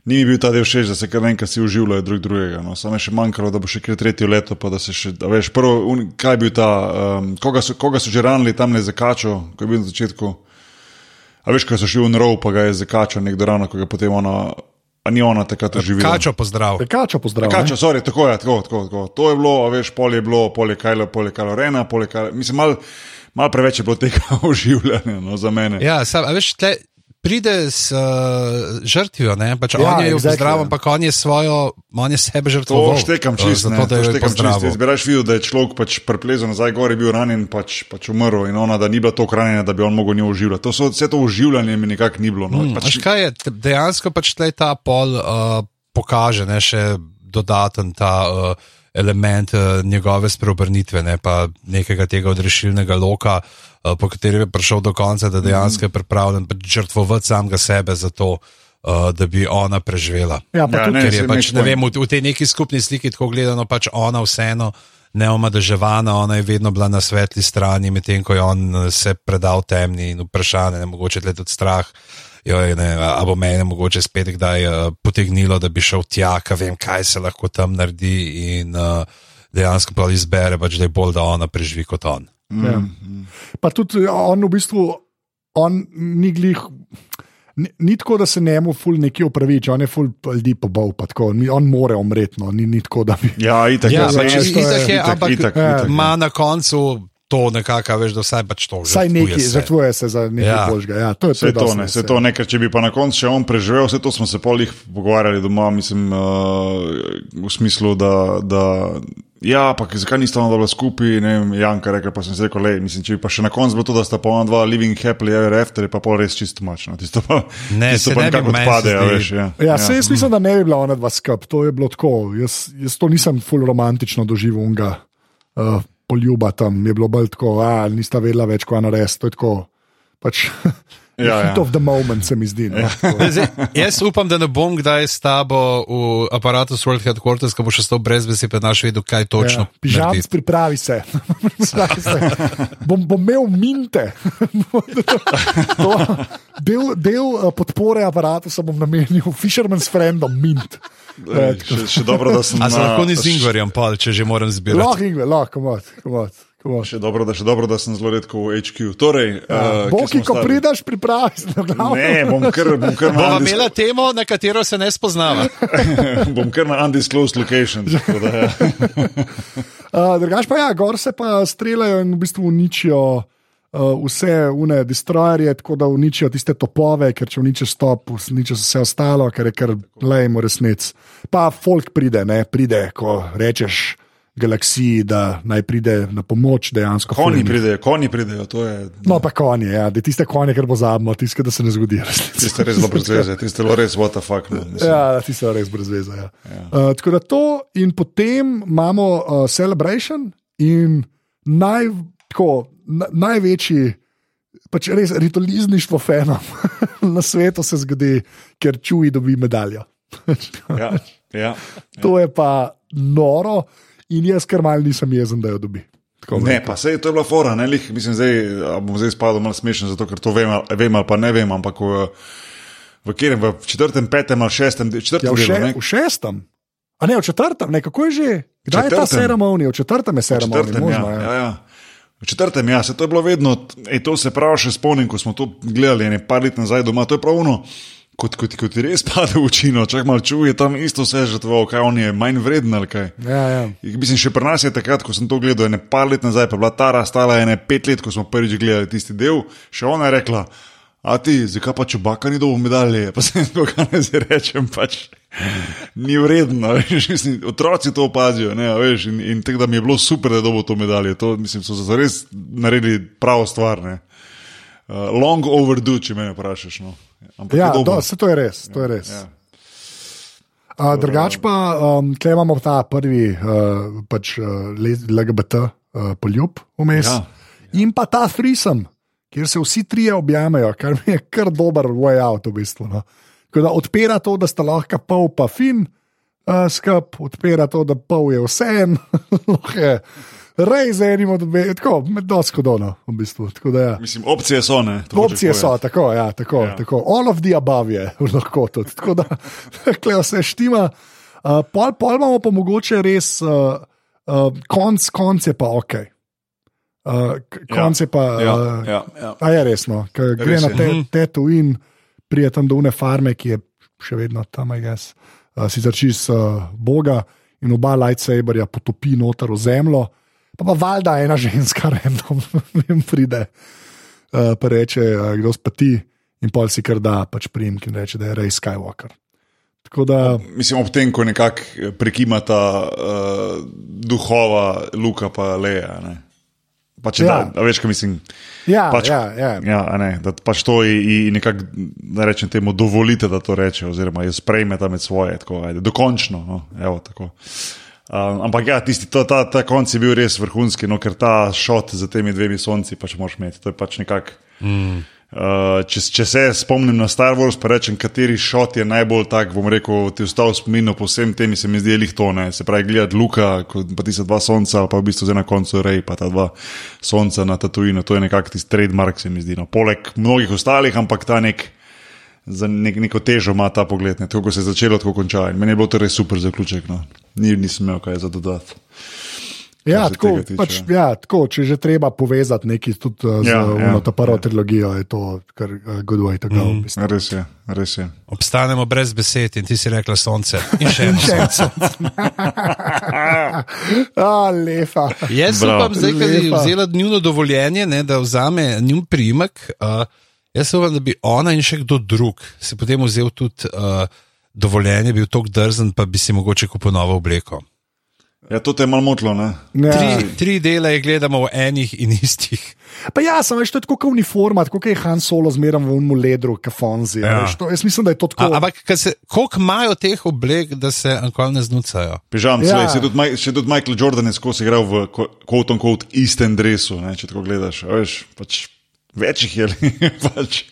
Ni mi bil ta del všeč, da se kar enkrat si uživljajo drug drugega. No. Samo je še manjkalo, da bo še kar tretje leto, pa da se še, da veš, prvo, un, kaj je bil ta, um, koga, so, koga so že ranili tam ne zakačo, ko je bil na začetku. A veš, ko so šli v nrov, pa ga je zakačal nekdo rano, ko ga je potem ona, a ni ona takrat oživela. Kačo pozdrav. Kačo pozdrav. Kača, sorry, tako je, tako, tako, tako. To je bilo, a veš, pol je bilo, pol je Kajlo, pol je Kajlo Rena, pol je Kajlo, mislim, mal, mal preveč je bilo tega <laughs> oživljanja no, za mene. Ja, sam, a veš, tle, pride s uh, žrtvijo, ne? pač Ja, on je exactly, pozdravil, ja. ampak on je svojo, on je sebe To žrtvoval. štekam eh, čist, ne, zato, da to je štekam čist. pozdravil. Jaz bi raje videl, da je človek pač preplezel nazaj gor, je bil ranjen, pač, pač umrl in ona, da ni bila tako ranjena, da bi on mogel njo oživljati. To so, vse to oživljanje mi nikako ni bilo. No. Hmm, pač, kaj je, dejansko pač ta pol uh, pokaže ne, še dodaten ta uh, element uh, njegove spreobrnitve, ne pa nekega tega odrešilnega loka, uh, po katerem je prišel do konca, da dejansko je pripravljen pač žrtvovati samega sebe za to. Uh, da bi ona preživela. Ja, pa Ja, tudi, ne, Ker je pač, ne vem, v, v tej neki skupni sliki, tako gledano, pač ona vseeno neomadeževana, ona je vedno bila na svetli strani, medtem ko je on se predal temni in vprašanje, ne mogoče tudi strah. Joj, ne, a bo mene mogoče spet kdaj uh, potegnilo, da bi šel tja, ka vem, kaj se lahko tam naredi, in uh, dejansko pa izbere, pač, da je bolj, da ona preživi kot on. Ja. Pa tudi on v bistvu, on ni glih. Ni, ni tako, da se njemu ful neki upraviči, on je ful ljudi pobal, pa tako, ni, on more umreti, no, ni, ni tako, da bi. Ja, itak, Ja, ja, pač pač, itak je, ampak itak, ja, itak, Ma na koncu to nekako, veš, da vsaj pač to. Vsaj žrtvuje neki, žrtvuje se za nekaj Ja. ja. božga. Ja, to je Vse to, ne, vse ja. to, ne, ker če bi pa na koncu še on preživel, vse to smo se pol jih pogovarjali doma, mislim, uh, v smislu, da, da ja, pa zakaj nista ona bila skupaj, ne vem, Janka rekla, pa sem si rekel, le, mislim, če bi pa še na koncu bilo to, da sta pa ona dva living happily ever after, je pa pol res čisto mačno. Tisto pa, Ne, tisto se pa nekako odpade, a zdi. veš, ja. Ja, ja. Se jaz mislim, da ne bi bila ona dva skup, to je bilo tako. Jaz, jaz to nisem ful romantično doživel uh, poljuba tam, je bilo bolj tako, a nista vedela več, kaj narediti. To je tako, pač, <laughs> Ja, heat ja. of the moment se mi zdi. No, tako. Zdaj, jaz upam, da ne bom kdaj s tabo v aparatu World Headquarters, ko boš šel brez besede, pa naš videl, kaj točno. Ja, naredi. pripravi se. <laughs> Pripravi se. bom, bom imel minte. <laughs> to, del del uh, podpore aparatu sem bom namenil Fisherman's Friendom, mint. Ej, Še, še dobro, da sem A se na- lahko ni z Ingvarjem, pol, če že moram zbirati. Lahko, Ingve, lahko, komod, komod, komod. Še dobro, da, še dobro, da sem zelo redko v HQ. Torej, uh, Boki, ko prideš, pripravi se na glavo. Ne, bom kar, bom kar <laughs> na Bova imela temo, na katero se ne spoznava. <laughs> bom kar na undisclosed location. tako Da, ja. <laughs> Uh, drugač pa ja, gor se pa streljajo in v bistvu uničijo. Uh, vse une destrojerje, tako da uničijo tiste topove, ker če uničiš top, uničiš vse ostalo, ker je kar lajmo resnic. Pa folk pride, ne pride, ko rečeš galaksiji, da naj pride na pomoč dejansko. Konji ful jih- pridejo, konji pridejo, je. No, pa konji, ja, da tiste konje, kar pozabimo, tiste, da se ne zgodi. resnici. Tiste res dobro <laughs> zveze, tiste lo res what the fuck. No, mislim. Ja, ti so res brez veze. Ja. Ja. Uh, tako da to, in potem imamo uh, Celebration in naj, tako, na, največji, pač res ritualizništvo fenom <laughs> na svetu se zgodi, ker čuji dobi medaljo. <laughs> Ja, ja. to je pa noro, in jaz kar mal nisem jezen, da jo dobi. Tako Ne, pa to je bila fora, ne, lih, mislim, zdaj a bom zdaj spadal malo smešen, zato ker to vem, vem ali pa ne vem, ampak v, v katerem, v četrtem, petem ali šestem, četrtem Ja, v, še, delu, ne, v šestem. A ne, v četrtem, ne, kako je že? Kdaj je ta Četrtem. ceremonija? V četrtem je v ceremonija. četrtem, ja, možno, ja, ja. V četrtem, ja, se to je bilo vedno, ej, to se prav še spomnim, ko smo to gledali, ne par let nazaj doma, to je pravno. Kot, kot, kot ti res pade v očino, čak malo čuje, tam isto vse žrtvoval, kaj on je manj vreden ali kaj. Ja, ja. Mislim, še pri nas je takrat, ko sem to gledal, ne par let nazaj, pa je bila Tara stala ene pet let, ko smo prvič gledali tisti del, še ona je rekla, a ti, zakaj pa čubaka ni dobil medalje, pa se ne znam, kaj naj zdaj rečem, pač. Ni vredno, veš, mislim, otroci to opazijo. Ne, veš, in in tako da mi je bilo super, da dobo to medaljo. To mislim, so zares naredili pravo stvar. Ne. Uh, long overdue, če me vprašaš. No. Ampak Ja, do, se to je res. To je res. Ja. Uh, drugač pa, um, tukaj imamo ta prvi uh, pač, uh, le- LGBT uh, poljub vmes. Ja. Ja. In pa ta threesome, kjer se vsi trije objamajo, kar mi je kar dober way out v bistvu. No. Tako da odpira to, da sta lahko pol pa fin uh, skup, odpira to, da pol je vse en, <laughs> lahko je rej z enim od obeh, tako med doskodono v bistvu. Tako da, ja. Mislim, opcije so. Ne, to Opcije so, tako, ja, tako, Ja. ja. tako. All of the above je <laughs> lahko tudi. Tako da <laughs> tukaj vse štima. Uh, pol, pol imamo pa mogoče res, uh, uh, konc, konc je pa ok. Uh, konc je pa. Ja, uh, ja, ja. A je resno, ker gre Res na je. te, Mhm. Tatooine, prije tam do une farme, ki je še vedno tam, guess. uh, sicer čist uh, Boga in oba lightsaberja potopi noter v zemljo, pa pa valjda ena ženska, <laughs> random, vem, pride, uh, pa reče, uh, kdo spati, in pol si kar da, pač prijem, ki reče, da je Ray Skywalker. Tako da, Mislim, ob tem, ko nekako prekimata uh, duhova, Luka pa Leja. Ne. Pa če Ja. da, veš, kaj mislim. ja, Pač- ja, ja. Ja, ne, da pač to in nekako, da rečem temu, dovolite, da to reče, oziroma jo sprejmete med svoje, tako, ajde, dokončno. No, evo, tako. Um, ampak ja, tisti, ta, ta, ta konc je bil res vrhunski, no, ker ta šot za temi dvemi sonci pač moraš imeti. To je pač nekako. Mm. Uh, če, če se spomnim na Star Wars, pa rečem, kateri šot je najbolj tak, bom rekel, ti ostal spomin po vsem tem, se mi zdi, lih to ne. Se pravi, gledati Luka, pa ti so dva sonca, pa v bistvu zdaj na koncu Rej, pa ta dva sonca na Tatooinu, to je nekako tisti trademark, se mi zdi. No. Poleg mnogih ostalih, ampak ta nek. Za nek, neko težo ima ta pogled, ne. tako ko se je začelo, tako konča. In meni je bilo to res super zaključek. No. Ni, nisem imel kaj za dodati. Ja, tako, pač, ja, tako, če že treba povezati nekaj tudi uh, z Ja, ja, to prvo ja. trilogijo, je to kar uh, good way to go. Mm. Res je, res je. Obstanemo brez besed in ti si rekla sonce. In še eno sonce. <laughs> A, lepa. Jaz upam, zdaj, ker je vzela njuno dovoljenje, ne, da vzame njun priimek. Uh, jaz upam, da bi ona in še kdo drug si potem vzel tudi uh, dovoljenje, bil tako drzen, pa bi si mogoče kupil novo obleko. Ja, to te je malo motlo, ne? Ja. Tri, tri dele je gledamo v enih in istih. Pa ja, sem veš, to je tako kot uniforma, tako kot je Han Solo zmeraj v umu ledru, kafonzi. Ja. Ja. Jaz mislim, da je to A, tako. ampak se- koliko imajo teh oblek, da se ankoli ne znucajo? Pižam, Ja. še, tudi, Maj- še tudi Michael Jordan je skozi igral v kot on kot istem dresu, ne, če tako gledaš. Veš, pač, več jih je, <laughs> pač,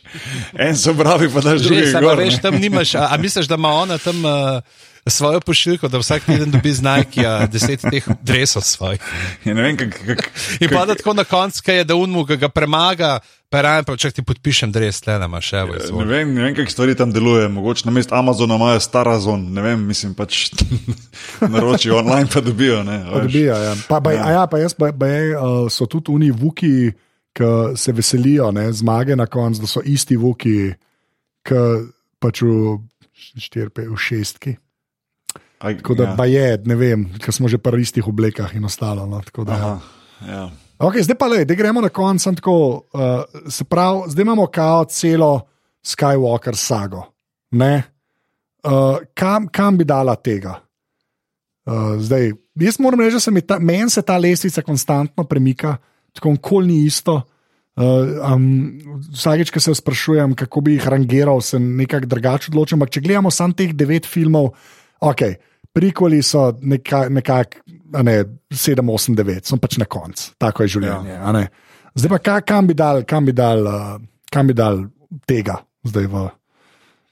en so pravi, pa daš Že, samo Gor, veš, tam nimaš, a, a misliš, da ima ona tam uh, svojo pošiljko, da vsak teden dobi z Nike deset teh dresov svojih. Ja, ne vem, kak, kak, In pa da tako na koncu, kaj je, da unmu ga, ga premaga, pa raje pa če ti podpišem dres, le da imaš še Ne več. vem, ne vem kako stvari tam delujejo. Mogoče na mestu Amazona imajo Starazon, ne vem, mislim pač <laughs> naročijo online, pa dobijo. Ne. Odbija, ja. Pa, ba, ja. Ja, pa jaz, ba, ba, uh, so tudi oni vuki, ki se veselijo ne, zmage na koncu, da so isti vuki, ki pač v, štir, pe- v šestki. Aj, Tako da ja. je, ne vem, ker smo že pri istih oblekah in ostalo. No, da. Aha, ja. Okay, zdaj pa le, da gremo na konec. Tako, uh, se pravi, zdaj imamo kao celo Skywalker sago. Ne? Uh, kam, kam bi dala tega? Uh, zdaj, jaz moram reči, da se mi ta, meni se ta lestvica konstantno premika, tako nikoli ni isto. Uh, um, vsakeč, ko se sprašujem, kako bi jih rangiral, se nekako drugače odločim. Ampak če gledamo samo teh devet filmov, ok, prikoli so nekako nekak, a ne, 7, 8, 9, so pač na koncu, tako je življenje. a ne. Zdaj pa ka, kam bi dal, kam bi dal, uh, kam bi dal tega, zdaj v,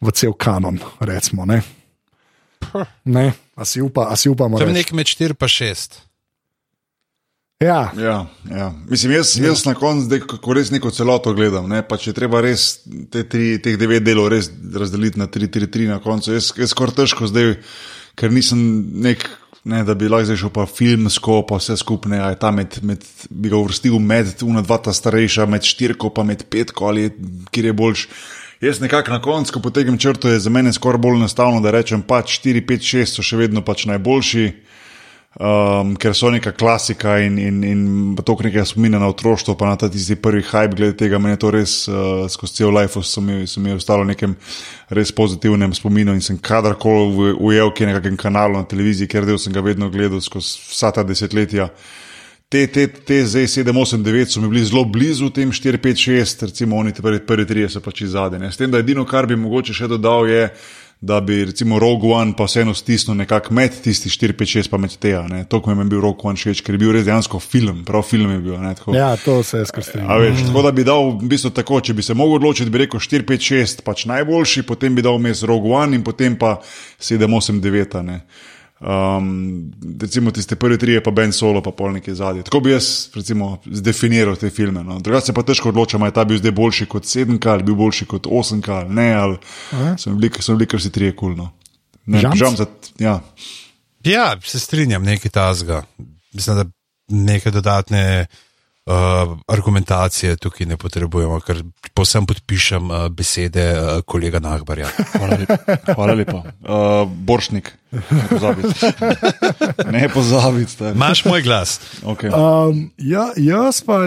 v cel kanon, recimo. Ne? Ne, a si, upa, a si upamo. Tam reči? nek med 4 pa 6. Ja, Ja, ja. Mislim, jaz, jaz na koncu, zdaj, ko res neko celoto gledam, ne, pa če treba res te tri, teh devet delov res razdeliti na tri, tri, tri na koncu, jaz, jaz skoraj težko zdaj, ker nisem nek, ne, da bi lahko šel pa filmsko, pa vse skupne, a je ta med, med, bi ga uvrstil med, una dva ta starejša, med štirko, pa med petko, ali je- kjer je boljš. Jaz nekako na koncu, ko potegnem črto, je za mene skoraj bolj enostavno, da rečem pač 4, 5, 6 so še vedno pač najboljši. Um, ker so neka klasika in, in, in to nekaj spomina na otroštvo, pa na ta tisti prvi hype glede tega, meni je to res uh, skozi cel life, so mi, so mi ostalo v nekem res pozitivnem spominu in sem kadarkoli ujel kje na nekem kanalu na televiziji, ker del sem ga vedno gledal skozi vsa ta desetletja. Te, te, te zdaj 7, 8, 9 so mi bili zelo blizu tem 4, 5, 6, recimo oni te prvi, prvi tri so pač zadnji. S tem, da edino, kar bi mogoče še dodal, je, da bi recimo Rogue One pa vseeno stisnil nekako med tisti 4, 5, 6 pa med te. To, ko mi je bil Rogue One všeč, ker je bil res dejansko film, prav film je bil. Ne, tako, Ja, to se je veš, tako da bi dal v bistvu tako, če bi se mogel odločiti, bi rekel 4, 5, 6, pač najboljši, potem bi dal vmes Rogue One in potem pa 7, 8, 9. Ne. Um, recimo tiste prve tri, pa Ben Solo, pa pol nekaj zadnje. Tako bi jaz recimo, zdefiniral te filme. No. Drugače se pa težko odločam, ali je ta bil zdaj boljši kot 7, ali bil boljši kot 8, ali ne. Ali, so bili, so bili kar si tri kulno. Žamc? Žal za. Ja. Ja, se strinjam, nekaj tazga. Mislim, da neke dodatne uh, argumentacije tukaj ne potrebujemo, ker posem podpišem uh, besede uh, kolega Nahbarja. Hvala lepa. Hvala lepa. Uh, Boršnik, ne pozabite. ne pozabite. Imaš moj glas. Okay. Um, ja, jaz pa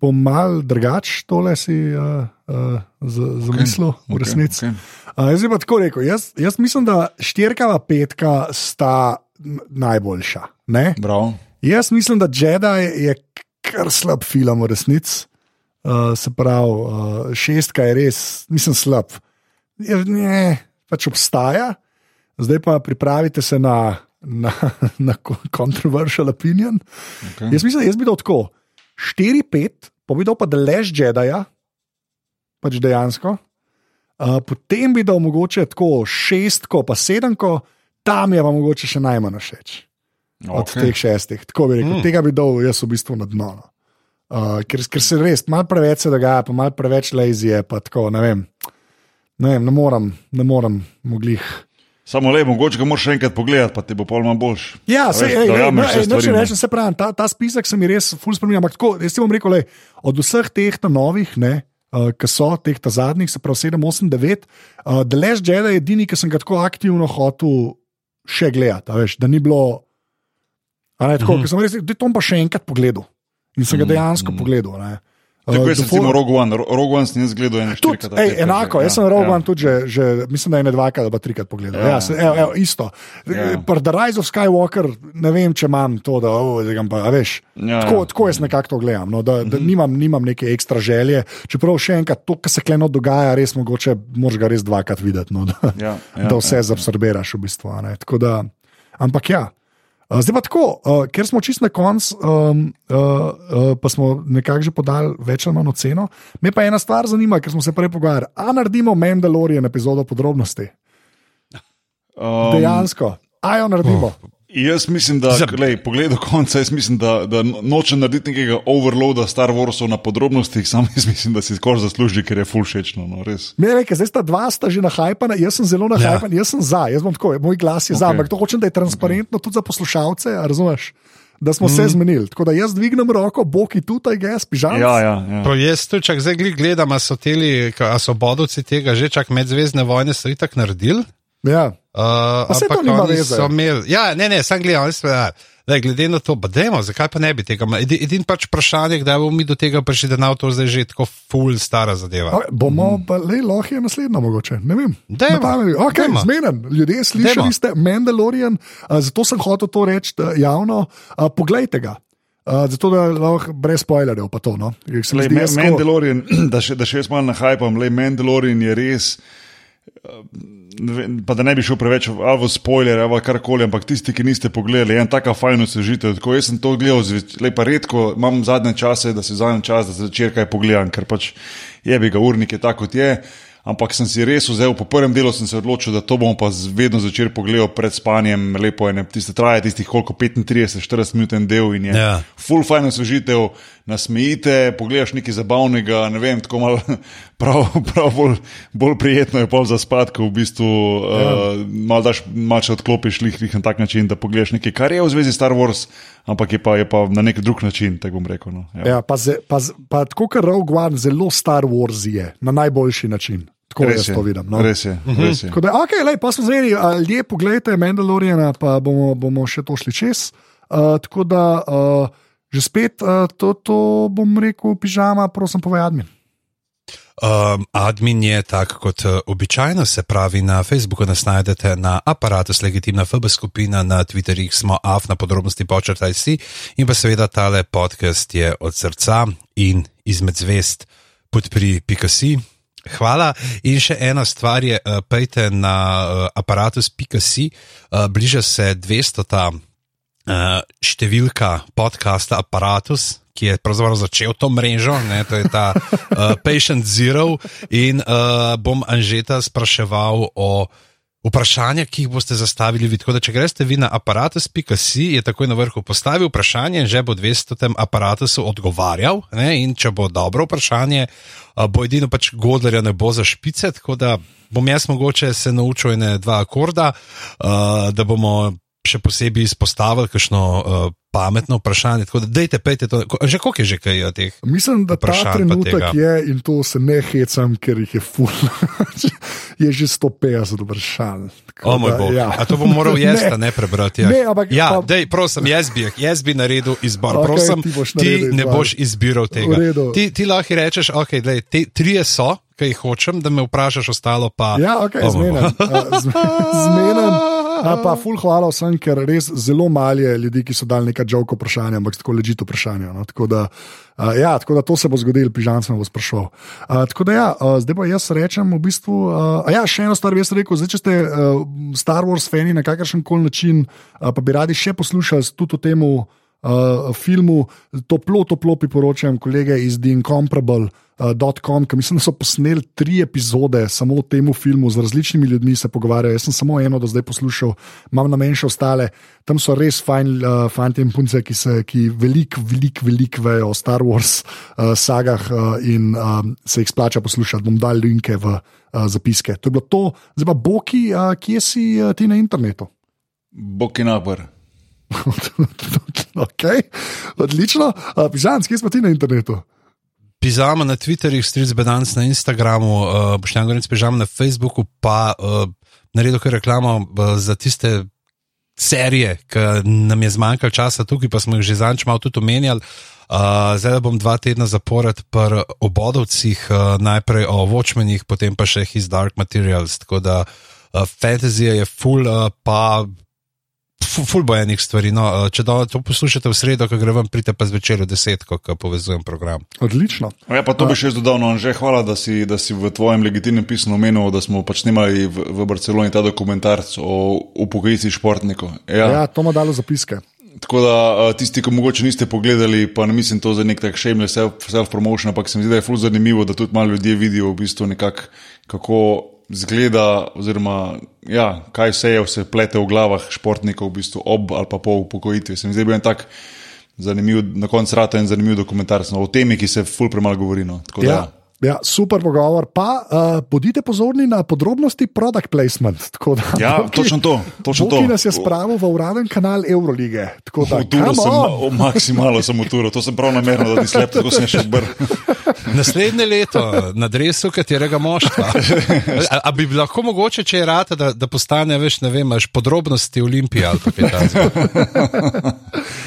bom mal drugač tole si uh, uh, zamislil, okay, v resnici. Okay. Uh, jaz bi pa tako rekel. Jaz, jaz mislim, da štirka in petka sta najboljša. Ne? Bravo. Jaz mislim, da Jedi je kar slab film v resnici. Uh, se pravi, uh, šestka je res, mislim, slab. Je, ne, pač obstaja, zdaj pa pripravite se na, na, <laughs> na controversial opinion. Okay. Jaz mislim, da jaz bi dal tako 4-5, pa bi dal pa delež Jedija, pač dejansko. Uh, potem bi dal mogoče tako šestko, pa sedemko, tam je pa mogoče še najmanj všeč Okay. okay. teh šestih. Tako bi rekel, mm. tega bi dal jaz v bistvu na dno. no. Uh, ker, ker se res, malo preveč se dogaja, pa malo preveč lazy je, pa tako, ne vem. Ne, vem, ne morem, ne morem, moglih. Samo le, mogoče ga moraš še enkrat pogledati, pa ti bo pol manj boljš. Ja, se, noče ne. reči, se pravi, ta, ta spisek se mi res ful spominja. Ampak tako, jaz ti bom rekel, le, od vseh teh novih, ne, uh, ki so teh ta zadnjih, se pravi 7, 8, 9, uh, The Last Jedi je edini, ki sem ga tako aktivno hotel še gledati, veš, da ni bilo. Ne, tako, mm -hmm. sem res, da to bom pa še enkrat pogledal. In sem ga dejansko mm -hmm. pogledal. Ne. Tako jaz The recimo Rogue One, Ro- Rogue One sem jaz gledal eno Tudi, ej, petkrat enako, jaz sem Rogue One tudi že, že, mislim, da je ne dvakrat ali pa trikrat pogledal. Ja, Ja. ja, se, evo, evo, isto. Ja. Ja. Pri The Rise of Skywalker ne vem, če imam to, da grem pa, veš. Ja, tako, ja. tako jaz nekako to gledam, no, da, da nimam, nimam neke ekstra želje. Čeprav še enkrat, to, kar se kleno dogaja, res mogoče, moraš ga res dvakrat videti, no, da, Ja, ja, da vse zabsorbiraš v bistvu. ne. Tako Da, ampak ja. Uh, Zdaj pa tako, uh, ker smo čist na koncu, um, uh, uh, pa smo nekako že podali več ali manj oceno. Me pa ena stvar zanima, ker smo se prej pogovarjali. A naredimo Mandalorian epizodo podrobnosti? Um, Dejansko. A jo naredimo. Jaz mislim, da, glej, pogled do konca, jaz mislim, da, da no- nočem narediti nekega overloada Star Warsov na podrobnostih, sam jaz mislim, da si skoro zasluži, ker je full všečno, no, res. Me reke, zdaj sta dva sta že nahajpana, jaz sem zelo nahajpan, ja. jaz sem za, jaz bom tako, moj glas je okay. za, ampak to hočem, da je transparentno tudi za poslušalce, a razumeš? Da smo mm. se zmenili. Tako da jaz dvignem roko, boki tutaj, gess, pižam. Ja, ja, ja. To jaz tu čak zdaj gledam, a so teli, a so bodovci tega že čak medzvezdne vojne so itak naredili. Ja. Uh, ampak oni so imeli- Ja, ne, ne, sem gledal, oni so ja, da glede na to, pa dajmo, zakaj pa ne bi tega. Edi- Edino pač vprašanje, kdaj bomo mi do tega prišli, da nam to zdaj že tako full stara zadeva. Okay, bomo, pa le, lahko je naslednja, mogoče. Ne vem. Dajmo. Na. Okay, Dajmo. zmeden. Ljudje slišali Dajmo. ste Mandalorian, uh, zato sem hotel to reči uh, javno. Uh, poglejte ga. Uh, zato da lahko brez spoilerjev, pa to. No? Tako- Mandalorian, <clears throat> da še, da še jaz malo nahajpam, le Mandalorian je res. vem, Pa da ne bi šel preveč v- spoiler ali karkoli, ampak tisti, ki niste pogledali, je en taka fajn osvežitev. Tako jaz sem to gledal, zveč- le pa redko imam zadnje čase, da se vzamem čas, da se začer kaj pogledam, ker pač je bi ga urnik je tako, kot je. Ampak sem si res vzel, po prvem delu sem se odločil, da to bom pa vedno začel pogledati pred spanjem, lepo je, ne, tiste traje tistih koliko 35-40 minut en del in je Ja. full fajn osvežitev, nasmejite, pogledaš nekaj zabavnega, ne vem, tako malo, <laughs> prav, prav bolj, bolj prijetno je pol za spat, ko v bistvu ja. uh, malo daš, malce odklopiš lih, lih na tak način, da pogledaš nekaj, kar je v zvezi Star Wars, ampak je pa, je pa na nek drug način, tako bom rekel. No. Ja. Ja, pa, ze, pa, pa tako, kot Rogue One, zelo Star Wars je na najboljši način. Tako Res je, to vidim. No? res je, res je. Da, okay, lej, pa smo zmeni, ljudje, pogledajte Mandaloriana, pa bomo, bomo še to šli čez. Uh, tako da uh, že spet uh, to, to bom rekel, pižama, prosim, povej admin. Um, admin je tak kot uh, običajno, se pravi, na Facebooku nas najdete na aparatu, legitimna FB skupina, na Twitterjih smo af na podrobnosti počrtaj si in pa seveda tale podcast je od srca in izmed zvest podpri Pikasi. Hvala. In še ena stvar je, uh, pejte na aparatus.si, bliža se 200. uh, številka podcasta Apparatus, ki je pravzaprav začel to mrežo, ne, to je ta uh, <laughs> Patient Zero. In uh, bom Anžeta spraševal o vprašanja, ki jih boste zastavili. Vi. Tako da, če greste vi na aparatus.si, je takoj na vrhu postavil vprašanje in že bo 200. aparatusu odgovarjal. Ne, in če bo dobro vprašanje, bo edino pač Godlerja ne bo za špice. Tako da bom jaz mogoče se naučil ene dva akorda, uh, da bomo še posebej izpostavili kakšno uh, pametno vprašanje. Tako da, dejte, pejte to. Že koliko je že kaj od teh? Mislim, da ta trenutek je, in to se ne hecam, ker jih je ful, <laughs> je že 150 vprašanj. Tako O moj da, bog. ja. A to bom moral <laughs> jaz, Ne. ne prebrati. Ja, Ne, ampak ja pa- dej, prosim, jaz bi, jaz bi naredil izbor. Okej, prosim, ti boš ti naredil ne izbor. boš izbiral tega. Ti, ti lahko rečeš, okay, dej, te trije so, jih hočem, da me vprašaš, ostalo pa. Ja, ok, zmenen. zmenen. A pa ful hvala vsem, ker res zelo malo je ljudi, ki so dali nekaj žovko vprašanja, ampak tako ležito vprašanje. No? Tako, da, uh, ja, tako da to se bo zgodilo, pižam sem bo sprašal. Uh, tako da ja, uh, zdaj pa jaz rečem v bistvu. Uh, ja, še eno stvar bi jaz rekel, zdaj, če ste uh, Star Wars fani na kakršen koli način, uh, pa bi radi še poslušali tudi o tem uh, filmu, toplo, toplo priporočam kolege iz The Incomparable. Uh, .com, ki mislim, da so posneli tri epizode samo o tem filmu, z različnimi ljudmi se pogovarjajo. Jaz sem samo eno do zdaj poslušal, imam na meni še ostale. Tam so res fajn uh, fanti in punce, ki, se, ki veliko, veliko, veliko vejo o Star Wars uh, sagah uh, in um, se jih splača poslušati. Bom dal linke v uh, zapiske. To je bilo to, zdaj pa Boki, uh, kje si uh, ti na internetu? Bog je napor. <laughs> okay. Odlično. Uh, Pižanc, kje smo ti na internetu? Pizama na Twitterju, Stric Bedans na Instagramu, uh, Boštjan Gorenc Pižam na Facebooku, pa uh, naredil kar reklamo uh, za tiste serije, ki nam je zmanjkalo časa tukaj, pa smo jih že zanč malo tudi omenjali. Uh, zdaj bom dva tedna zapored pri obodovcih, uh, najprej o Watchmenih, potem pa še His Dark Materials. Tako da uh, fantazija je full, uh, pa ful bo enih stvari. No, uh, če da to poslušate v sredo, ko grem, pridite pa zvečer v desetko, ko povezujem program. Odlično. Ja, pa to bi še dodal, no, že hvala, da si, da si v tvojem legitimnem pismu omenil, da smo pač snimali v, v Barceloni ta dokumentarc o upokojitvi športnikov. Ja, Ja, to ima dalo zapiske. Tako da a, tisti, ki mogoče niste pogledali, pa ne mislim to za nek tak shameless self- self-promotion, ampak se mi zdi, da je ful zanimivo, da tudi malo ljudje vidijo v bistvu nekako, kako zgleda, oziroma ja, kaj se je vse plete v glavah športnikov v bistvu ob ali pa po upokojitvi. Se mi zdi, da je bil en tak zanimiv, na koncu rata en zanimiv dokumentarc no, o temi, ki se ful premalo govori. No. Tako da, Ja. Super pogovor. Pa uh, bodite pozorni na podrobnosti product placement. Tako Da, Ja, Boki- točno to, točno Boki to. nas je spravil v uraden kanal Eurolige. Tako da, Uturo sem, o, maksimalno sem uturo, to sem prav namerno, da ti slep, tako sem še brl. Naslednje leto na drevesu katerega moštva. A, a bi lahko mogoče, če je rata, da, da postane več, ne vem, podrobnosti Olimpije ali pa kaj takega.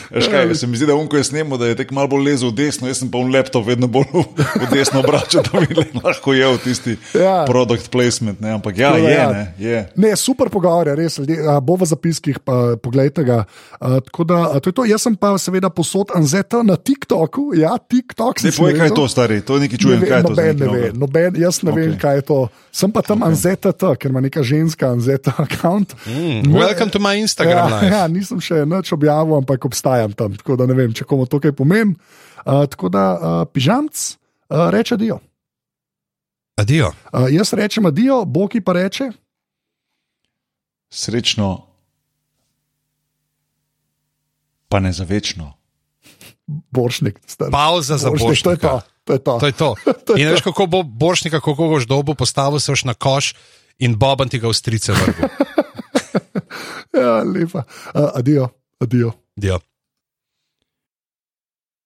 Veš kaj, se mi zdi, da unko je snemo, da je tek malo bolj lezel v desno, jaz sem pa un laptop vedno bolj v desno obračal, da bi lahko jel tisti Ja. product placement. Ne? Ampak ja, da je, ja. ne, je. Ne, super pogovor, je res, ljudje, a, bo v zapiskih, pa poglejte ga. A, da, a, to je to. Jaz sem pa seveda posod Anzeta na TikToku. Ja, TikTok Ne povej, kaj je to, stari, to nekaj čujem, Ne ve- je to. noben ne ve, novega. noben, jaz ne okay. vem, kaj je to. Sem pa tam okay. Anzeta, T, ker ima neka ženska Anzeta <laughs> račun. Mm, welcome to my Instagram Ja, ja, nisem še nič objavil, ampak obstajam tam, tako da ne vem, če komu to kaj pomeni. Uh, tako da uh, pižamc uh, reče dio. Adijo. Uh, jaz rečem adijo, Boki pa reče. Srečno, pa ne za večno. Boršnik, star. Pauza za Borštnik, to je to. <laughs> To je to. To je to. To je In veš, kako bo Boršnika, kako boš dobo postavil, se boš na koš in Boban ti ga v strice vrgel. <laughs> Ja, lepa. Uh, adijo, adijo. Adijo.